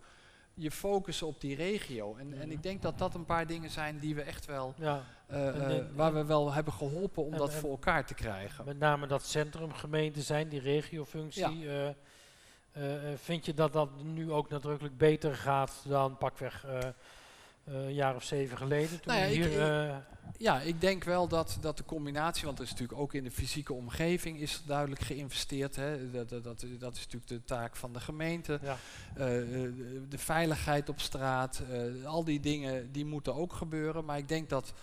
je focussen op die regio. En, en Mhm. ik denk dat dat een paar dingen zijn die we echt wel, ja. eh, En- en- waar we wel hebben geholpen om en- dat en- voor elkaar te krijgen. Met name dat centrumgemeente zijn, die regiofunctie. Eh, eh, vind je dat dat nu ook nadrukkelijk beter gaat dan pakweg eh, een jaar of zeven geleden? Toen Nou ja, hier, ik- Ja, ik denk wel dat, dat de combinatie, want er is natuurlijk ook in de fysieke omgeving is duidelijk geïnvesteerd. Hè. Dat, dat, dat, is natuurlijk de taak van de gemeente. ja. De veiligheid op straat, al die dingen die moeten ook gebeuren. Maar ik denk dat,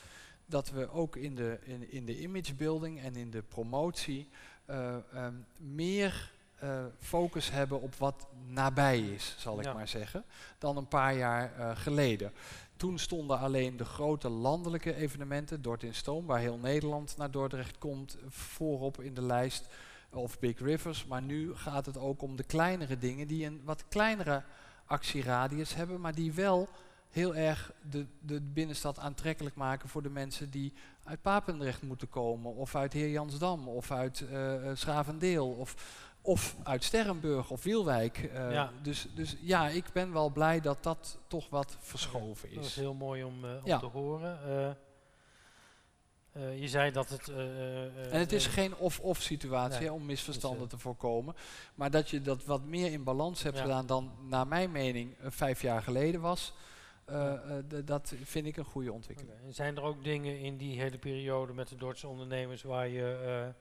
dat we ook in de, in, in de imagebuilding en in de promotie eh, ehm, meer eh, focus hebben op wat nabij is, zal ik Ja. maar zeggen, dan een paar jaar eh, geleden. Toen stonden alleen de grote landelijke evenementen, Dort in Stoom, waar heel Nederland naar Dordrecht komt, voorop in de lijst, of Big Rivers. Maar nu gaat het ook om de kleinere dingen die een wat kleinere actieradius hebben, maar die wel heel erg de, de binnenstad aantrekkelijk maken voor de mensen die uit Papendrecht moeten komen, of uit Heer Jansdam, of uit eh eh, Schravendeel, of, of uit Sterrenburg of Wielwijk. Eh, Ja. dus, dus ja, ik ben wel blij dat dat toch wat verschoven Dat is is. heel mooi om, eh, om Ja. te horen. Eh, je zei dat het... En het is geen of-of situatie Nee, hè, om misverstanden dus, te voorkomen. Maar dat je dat wat meer in balans hebt Ja. gedaan dan, naar mijn mening, vijf jaar geleden was. dat vind ik een goede ontwikkeling. En zijn er ook dingen in die hele periode met de Dordtse ondernemers waar je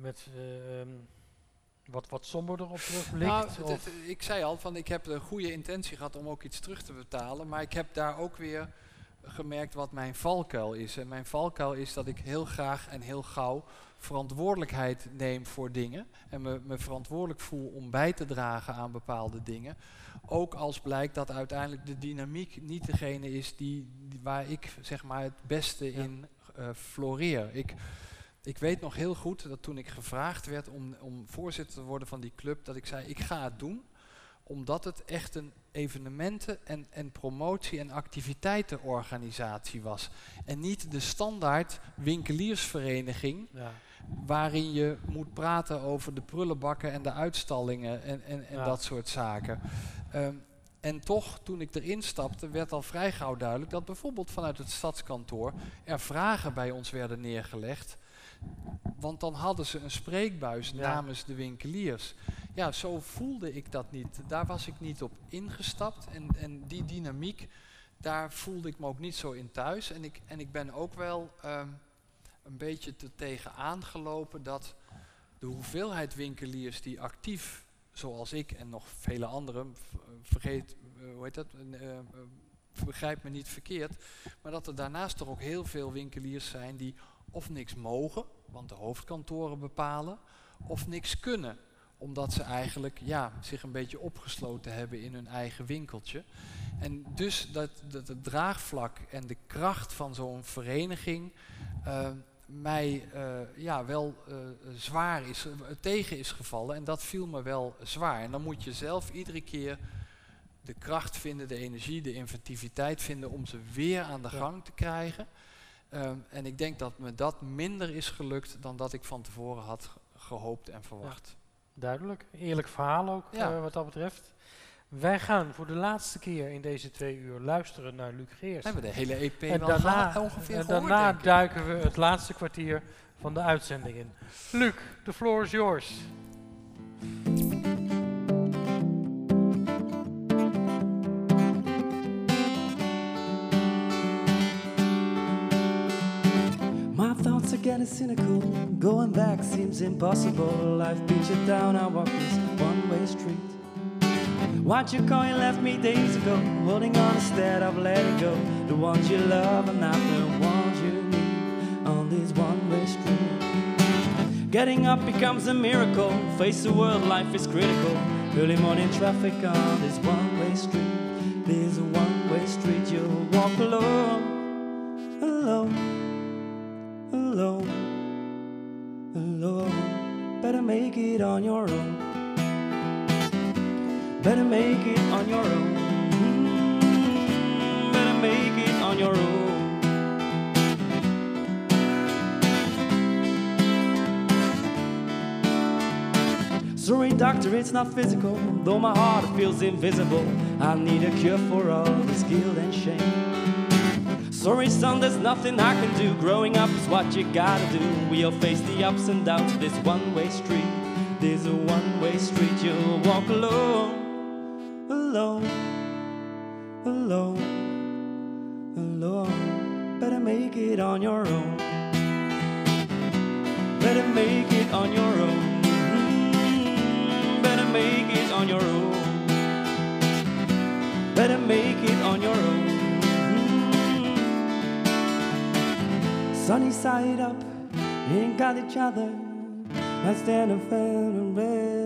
met eh, ehm, wat, wat somberder op terugblikt? Nou, het- of- het- ik zei al, van ik heb de goede intentie gehad om ook iets terug te betalen. Maar ik heb daar ook weer gemerkt wat mijn valkuil is. En mijn valkuil is dat ik heel graag en heel gauw verantwoordelijkheid neem voor dingen. En me, me verantwoordelijk voel om bij te dragen aan bepaalde dingen. Ook als blijkt dat uiteindelijk de dynamiek niet degene is die, die- waar ik zeg maar het beste Ja. in eh, floreer. Ik, ik weet nog heel goed dat toen ik gevraagd werd om, om voorzitter te worden van die club, dat ik zei: ik ga het doen, omdat het echt een evenementen- en, en promotie- en activiteitenorganisatie was. En niet de standaard winkeliersvereniging, ja. waarin je moet praten over de prullenbakken en de uitstallingen en, en, en Ja. dat soort zaken. Ehm, en toch, toen ik erin stapte, werd al vrij gauw duidelijk dat bijvoorbeeld vanuit het stadskantoor er vragen bij ons werden neergelegd. Want dan hadden ze een spreekbuis Ja. namens de winkeliers. Ja, zo voelde ik dat niet. Daar was ik niet op ingestapt. En, en die dynamiek, daar voelde ik me ook niet zo in thuis. En ik, en ik ben ook wel ehm, een beetje te tegen aangelopen dat de hoeveelheid winkeliers die actief, zoals ik en nog vele anderen, vergeet, eh, hoe heet dat, eh, begrijp me niet verkeerd, maar dat er daarnaast toch ook heel veel winkeliers zijn die of niks mogen, want de hoofdkantoren bepalen, of niks kunnen, omdat ze eigenlijk ja, zich een beetje opgesloten hebben in hun eigen winkeltje. En dus dat, dat het draagvlak en de kracht van zo'n vereniging eh, mij eh, ja, wel eh, zwaar is, tegen is gevallen. En dat viel me wel zwaar. En dan moet je zelf iedere keer de kracht vinden, de energie, de inventiviteit vinden om ze weer aan de gang te krijgen. Ehm, en ik denk dat me dat minder is gelukt dan dat ik van tevoren had ge- gehoopt en verwacht. Duidelijk. Eerlijk verhaal ook, Ja. eh, wat dat betreft. Wij gaan voor de laatste keer in deze twee uur luisteren naar Luc Geers. Hebben we de hele EP En wel daarna, ongeveer en daarna duiken we het laatste kwartier van de uitzending in. Luc, the floor is yours. Getting cynical. Going back seems impossible. Life beats you down. I walk this one way street. What you you left me days ago. Holding on instead of letting go. The ones you love are not the ones you need on this one way street. Getting up becomes a miracle. Face the world, life is critical. Early morning traffic on this one way street. This one way street you'll walk alone alone, it on your own. Better make it on your own. Mm, Better make it on your own. Sorry, doctor, it's not physical. Though my heart feels invisible, I need a cure for all this guilt and shame. Sorry, son, there's nothing I can do. Growing up is what you gotta do. We'll face the ups and downs of this one way street. There's a one way street, you'll walk alone, alone, alone, alone. Better make it on your own. Better make it on your own. Better make it on your own. Better make it on your own. Sunny side up, ain't got each other. Let's stand and fair and red.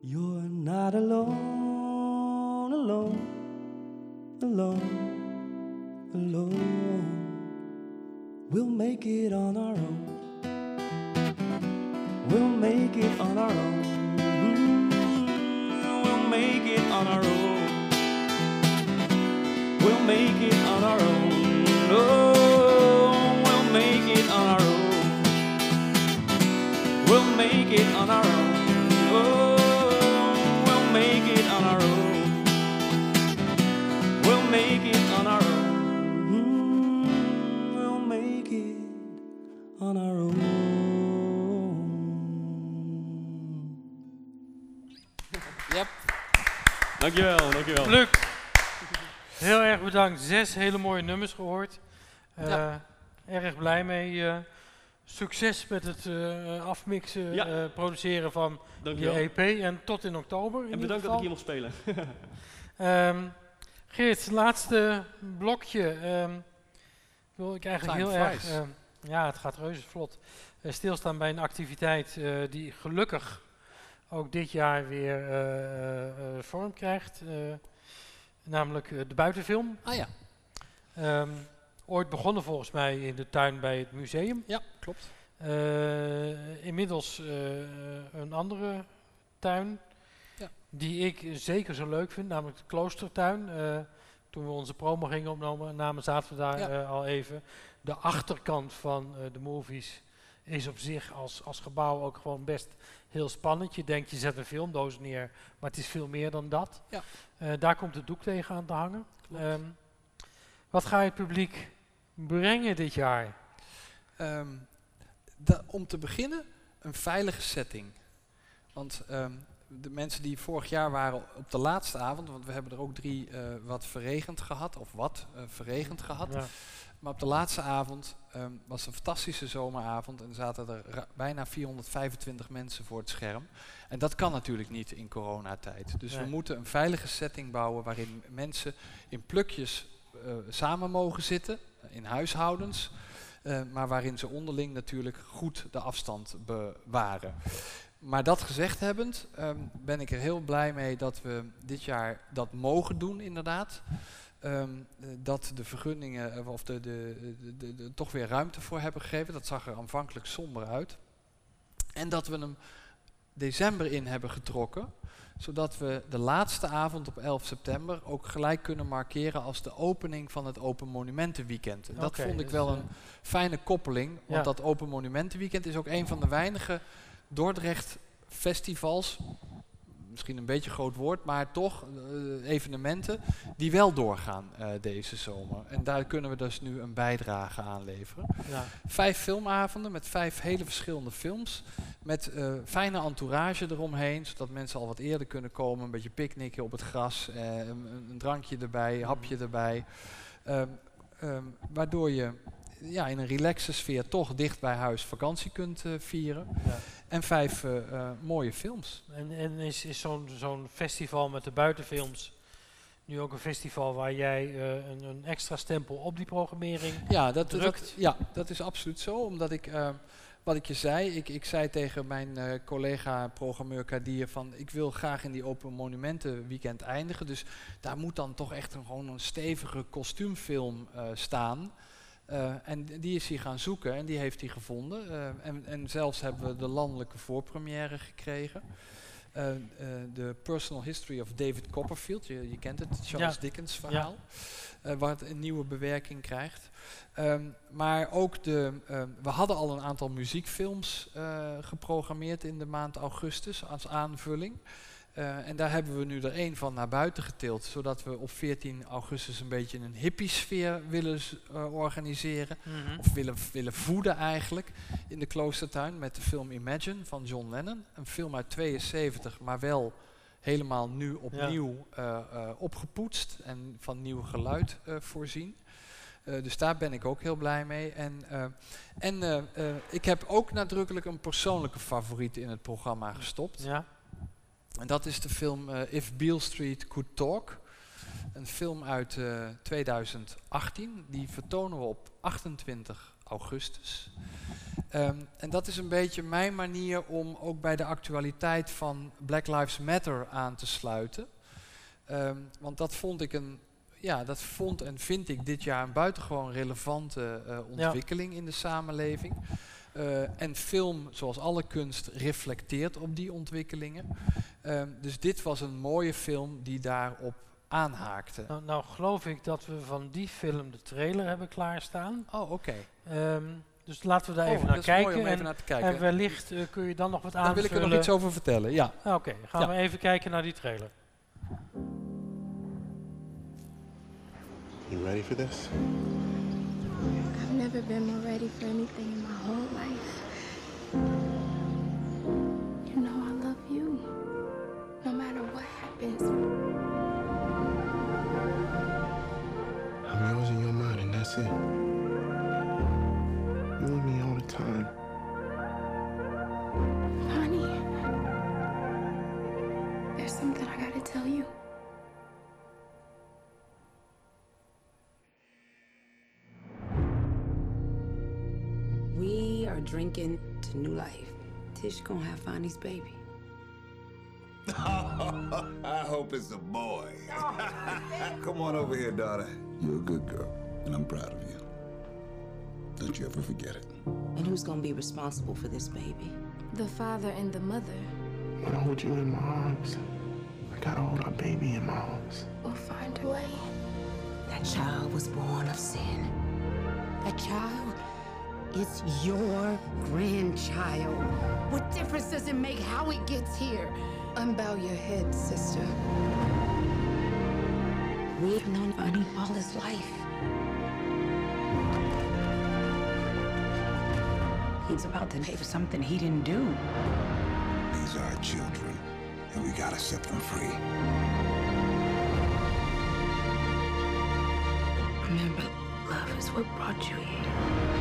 You're not alone, alone, alone, alone. We'll make it on our own. We'll make it on our own. Mm, We'll make it on our own. We'll make it on our own. Oh, make it on our own. Oh, we'll make it on our own. We'll make it on our own. Mm, we'll make it on our own. Yep. Dankjewel, dankjewel. Luc, heel erg bedankt. Zes hele mooie nummers gehoord. Uh, ja. Eh, erg blij mee. Uh, succes met het eh, afmixen, Ja. eh, produceren van je Dankjewel. EP. En tot in oktober. In En bedankt dat ik hier mocht spelen. Ehm, Geert, laatste blokje. Ehm, wil ik eigenlijk Time heel erg. ehm, ja, het gaat reuze vlot. eh, stilstaan bij een activiteit eh, die gelukkig ook dit jaar weer eh, eh, eh, vorm krijgt. eh, namelijk de buitenfilm. Ah ja, Ehm, ooit begonnen volgens mij in de tuin bij het museum. ja, klopt. Eh, inmiddels eh, een andere tuin. Ja. Die ik zeker zo leuk vind, namelijk de kloostertuin. Eh, toen we onze promo gingen opnemen, namen, zaten we daar Ja. al even. De achterkant van de movies is op zich als, als gebouw ook gewoon best heel spannend. Je denkt, je zet een filmdoos neer, maar het is veel meer dan dat. Ja. Daar komt het doek tegen aan te hangen. Ehm, wat ga je het publiek brengen dit jaar? Ehm, da- om te beginnen, een veilige setting. Want ehm, de mensen die vorig jaar waren op de laatste avond, want we hebben er ook drie eh, wat verregend gehad, of wat eh, verregend gehad. Ja. Maar op de laatste avond ehm, was een fantastische zomeravond en zaten er bijna 425 mensen voor het scherm. En dat kan natuurlijk niet in coronatijd. Dus we moeten een veilige setting bouwen waarin mensen in plukjes eh, samen mogen zitten, in huishoudens. eh, maar waarin ze onderling natuurlijk goed de afstand bewaren. Maar dat gezegd hebbend, ehm, ben ik er heel blij mee dat we dit jaar dat mogen doen, inderdaad. Ehm, eh, dat de vergunningen, eh, of de, de, de- toch weer ruimte voor hebben gegeven. Dat zag er aanvankelijk somber uit. En dat we hem december in hebben getrokken, zodat we de laatste avond op 11 september ook gelijk kunnen markeren als de opening van het Open Monumentenweekend. En dat vond ik dus, wel eh, een fijne koppeling, want Ja. dat Open Monumentenweekend is ook een van de weinige Dordrecht festivals, misschien een beetje groot woord, maar toch eh, evenementen die wel doorgaan eh, deze zomer. En daar kunnen we dus nu een bijdrage aan leveren. Ja. Vijf filmavonden met vijf hele verschillende films. Met eh, fijne entourage eromheen, zodat mensen al wat eerder kunnen komen. Een beetje picknicken op het gras, een, een drankje erbij, een hapje erbij. Ehm, ehm, waardoor je ja, in een relaxe sfeer toch dicht bij huis vakantie kunt vieren. Ja. En vijf eh, eh, mooie films. En, en is, is zo'n zo'n festival met de buitenfilms nu ook een festival waar jij eh, een, een extra stempel op die programmering Ja, dat, dat, ja, dat is absoluut zo. Omdat ik, wat ik je zei, ik, ik zei tegen mijn collega-programmeur Kadir van ik wil graag in die Open Monumenten weekend eindigen. Dus daar moet dan toch echt een, gewoon een stevige kostuumfilm staan. Eh, en die is hij gaan zoeken en die heeft hij gevonden. Eh, en, en zelfs hebben we de landelijke voorpremière gekregen. Eh, De Personal History of David Copperfield, je, je kent het, Charles Ja. Dickens verhaal. waar het een nieuwe bewerking krijgt. Ehm, maar ook de, ehm, we hadden al een aantal muziekfilms geprogrammeerd in de maand augustus als aanvulling. Eh, en daar hebben we nu er één van naar buiten getild, zodat we op 14 augustus een beetje een hippie-sfeer willen eh, organiseren. Mhm. Of willen, willen voeden eigenlijk in de kloostertuin met de film Imagine van John Lennon. Een film uit 72, maar wel helemaal nu opnieuw eh, opgepoetst en van nieuw geluid voorzien. Dus daar ben ik ook heel blij mee. En, en ik heb ook nadrukkelijk een persoonlijke favoriet in het programma gestopt. Ja. En dat is de film eh, If Beale Street Could Talk. Een film uit eh, 2018. Die vertonen we op 28 augustus. Ehm, en dat is een beetje mijn manier om ook bij de actualiteit van Black Lives Matter aan te sluiten. Ehm, want dat vond ik een. Ja, dat vond en vind ik dit jaar een buitengewoon relevante eh, ontwikkeling in de samenleving. Eh, en film, zoals alle kunst, reflecteert op die ontwikkelingen. Ehm, dus dit was een mooie film die daarop aanhaakte. Nou, nou geloof ik dat we van die film de trailer hebben klaarstaan. Oh, oké. Ehm, dus laten we daar Oh, even dat naar is mooi kijken. om even en, naar te kijken. en wellicht eh, kun je dan nog wat Daar aanvullen. wil ik er nog iets over vertellen, ja. Ah, Oké, gaan Ja. we even kijken naar die trailer. You ready for this? never been more ready for anything in my whole life. You know I love you, no matter what happens. I mean, I was in your mind, and that's it. You and me all the time. Drinking to new life. Tish gonna have Fonny's baby. I hope it's a boy. Come on over here, daughter. You're a good girl, and I'm proud of you. Don't you ever forget it. And who's gonna be responsible for this baby? The father and the mother. When I hold you in my arms, I gotta hold our baby in my arms. We'll find a way. That child was born of sin. That child is your grandchild. What difference does it make how it gets here? Unbow your head, sister. We've known Fonny all his life. He's about to pay for something he didn't do. These are our children, and we gotta set them free. Remember, love is what brought you here.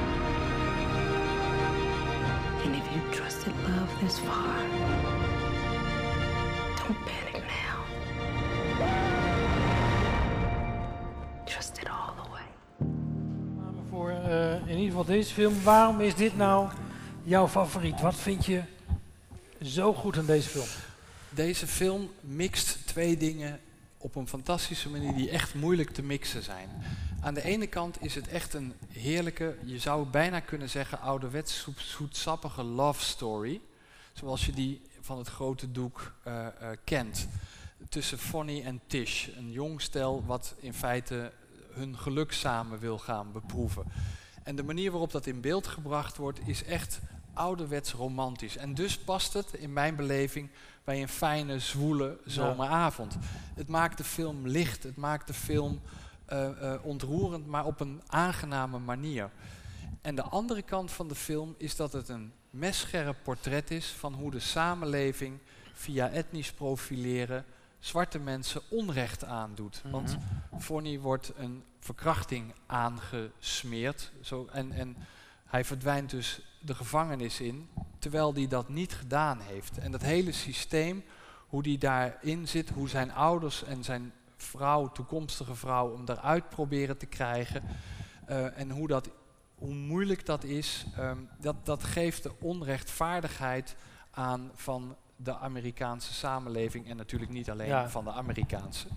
And you trusted love this far, don't panic now. Trust it all the way. Voor eh, in ieder geval deze film. Waarom is dit nou jouw favoriet? Wat vind je zo goed aan deze film? Deze film mixt twee dingen op een fantastische manier die echt moeilijk te mixen zijn. Aan de ene kant is het echt een heerlijke, je zou bijna kunnen zeggen, ouderwets zoet- zoetsappige love story. Zoals je die van het grote doek eh, eh, kent. Tussen Fonny en Tish, een jong stel wat in feite hun geluk samen wil gaan beproeven. En de manier waarop dat in beeld gebracht wordt is echt ouderwets romantisch. En dus past het in mijn beleving bij een fijne, zwoele zomeravond. Het maakt de film licht, het maakt de film ontroerend, maar op een aangename manier. En de andere kant van de film is dat het een messcherp portret is van hoe de samenleving via etnisch profileren zwarte mensen onrecht aandoet. Want Fonny wordt een verkrachting aangesmeerd zo, en, en hij verdwijnt dus de gevangenis in, terwijl hij dat niet gedaan heeft. En dat hele systeem, hoe die daarin zit, hoe zijn ouders en zijn vrouw, toekomstige vrouw, hem eruit proberen te krijgen. eh, en hoe, dat, hoe moeilijk dat is, ehm, dat, dat geeft de onrechtvaardigheid aan van de Amerikaanse samenleving. En natuurlijk niet alleen Ja. van de Amerikaanse.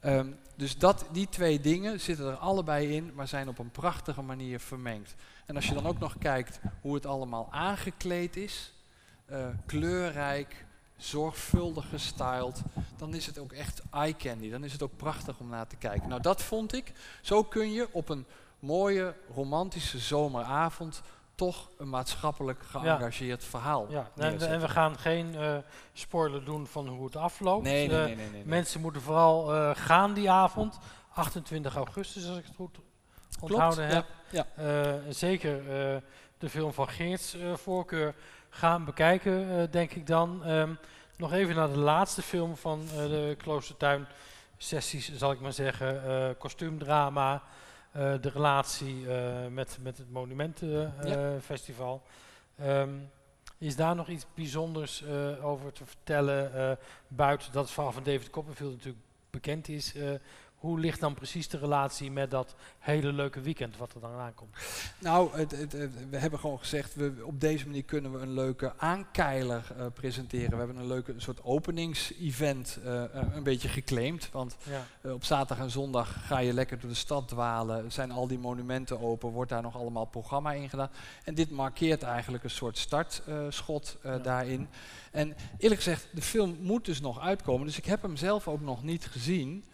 Ehm, dus dat, die twee dingen zitten er allebei in, maar zijn op een prachtige manier vermengd. En als je dan ook nog kijkt hoe het allemaal aangekleed is, eh, kleurrijk, zorgvuldig gestyled, dan is het ook echt eye candy. Dan is het ook prachtig om naar te kijken. Nou, dat vond ik. Zo kun je op een mooie, romantische zomeravond toch een maatschappelijk geëngageerd verhaal Ja, en, en we gaan geen eh, spoiler doen van hoe het afloopt. Nee, nee, Eh, nee, nee. Mensen moeten vooral eh, gaan die avond, 28 augustus als ik het goed onthouden ja, heb. ja. Eh, zeker de film van Geerts eh, voorkeur gaan bekijken, eh, denk ik dan. Ehm, nog even naar de laatste film van eh, de Kloostertuin sessies, zal ik maar zeggen. kostuumdrama, de relatie met, met het Monumentenfestival. Ehm, is daar nog iets bijzonders over te vertellen? buiten dat het verhaal van David Copperfield natuurlijk bekend is. Hoe ligt dan precies de relatie met dat hele leuke weekend wat er dan aankomt? Nou, het, het, het- we hebben gewoon gezegd, we, op deze manier kunnen we een leuke aankeiler eh, presenteren. We hebben een leuke een soort openingsevent eh, een beetje geclaimd. Want Ja. eh, op zaterdag en zondag ga je lekker door de stad dwalen. Zijn al die monumenten open, wordt daar nog allemaal programma in gedaan. En dit markeert eigenlijk een soort startschot daarin. En eerlijk gezegd, de film moet dus nog uitkomen. Dus ik heb hem zelf ook nog niet gezien.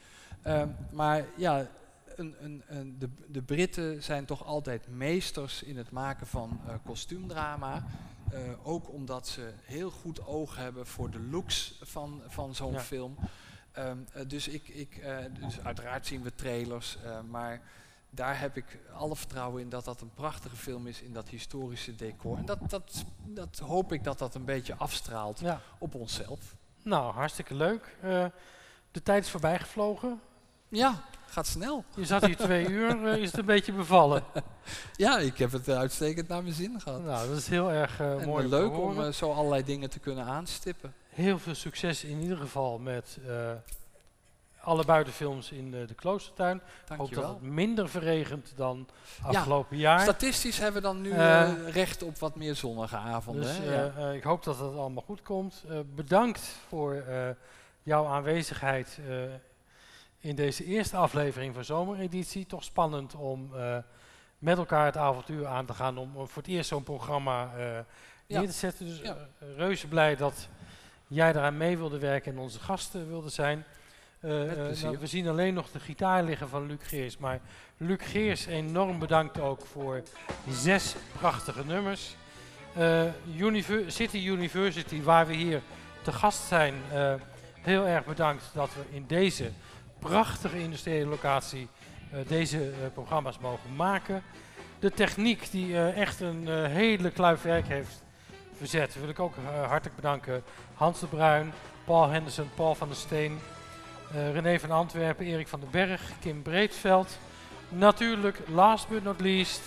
Ehm, maar ja, een, een, een, de, de Britten zijn toch altijd meesters in het maken van eh, kostuumdrama. Eh, ook omdat ze heel goed oog hebben voor de looks van, van zo'n Ja. film. Ehm, eh, dus, ik, ik, dus uiteraard zien we trailers, maar daar heb ik alle vertrouwen in dat dat een prachtige film is in dat historische decor. En dat, dat, dat hoop ik dat dat een beetje afstraalt Ja. op onszelf. Nou, hartstikke leuk. De tijd is voorbij gevlogen. Ja, gaat snel. Je zat hier twee uur, eh, is het een beetje bevallen? Ja, ik heb het eh, uitstekend naar mijn zin gehad. Nou, dat is heel erg eh, En, mooi te leuk om zo allerlei dingen te kunnen aanstippen. Heel veel succes in ieder geval met alle buitenfilms in de kloostertuin. Ik hoop dat het minder verregent dan Ja, afgelopen jaar. Statistisch hebben we dan nu recht op wat meer zonnige avonden. Dus hè? Ja. ik hoop dat het allemaal goed komt. Bedankt voor jouw aanwezigheid in deze eerste aflevering van Zomereditie. Toch spannend om eh, met elkaar het avontuur aan te gaan om, voor het eerst zo'n programma eh, neer te zetten. Dus Ja. eh, reuze blij dat jij daaraan mee wilde werken en onze gasten wilde zijn. Nou, we zien alleen nog de gitaar liggen van Luc Geers. Maar Luc Geers, enorm bedankt ook voor zes prachtige nummers. Univer- City University, waar we hier te gast zijn, heel erg bedankt dat we in deze prachtige industriële locatie eh, deze eh, programma's mogen maken. De techniek die eh, echt een hele kluif werk heeft verzet, wil ik ook hartelijk bedanken. Hans de Bruin, Paul Henderson, Paul van der Steen, René van Antwerpen, Erik van den Berg, Kim Breedveld. Natuurlijk, last but not least,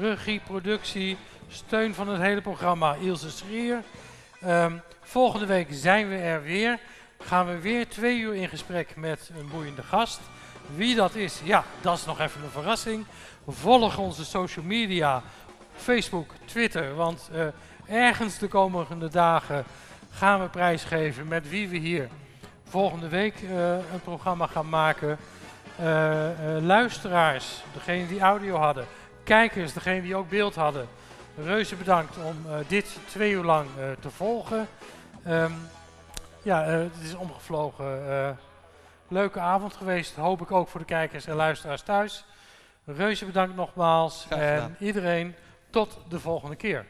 regie, productie, steun van het hele programma, Ilse Schrier. Ehm, volgende week zijn we er weer. Gaan we weer twee uur in gesprek met een boeiende gast. Wie dat is, ja, dat is nog even een verrassing. Volg onze social media, Facebook, Twitter, want eh, ergens de komende dagen gaan we prijsgeven met wie we hier volgende week eh, een programma gaan maken. Eh, luisteraars, degene die audio hadden, kijkers, degene die ook beeld hadden. Reuze bedankt om dit twee uur lang te volgen. Ehm, ja, eh, het is omgevlogen. eh, leuke avond geweest, hoop ik ook voor de kijkers en luisteraars thuis. Reuze bedankt nogmaals en iedereen tot de volgende keer.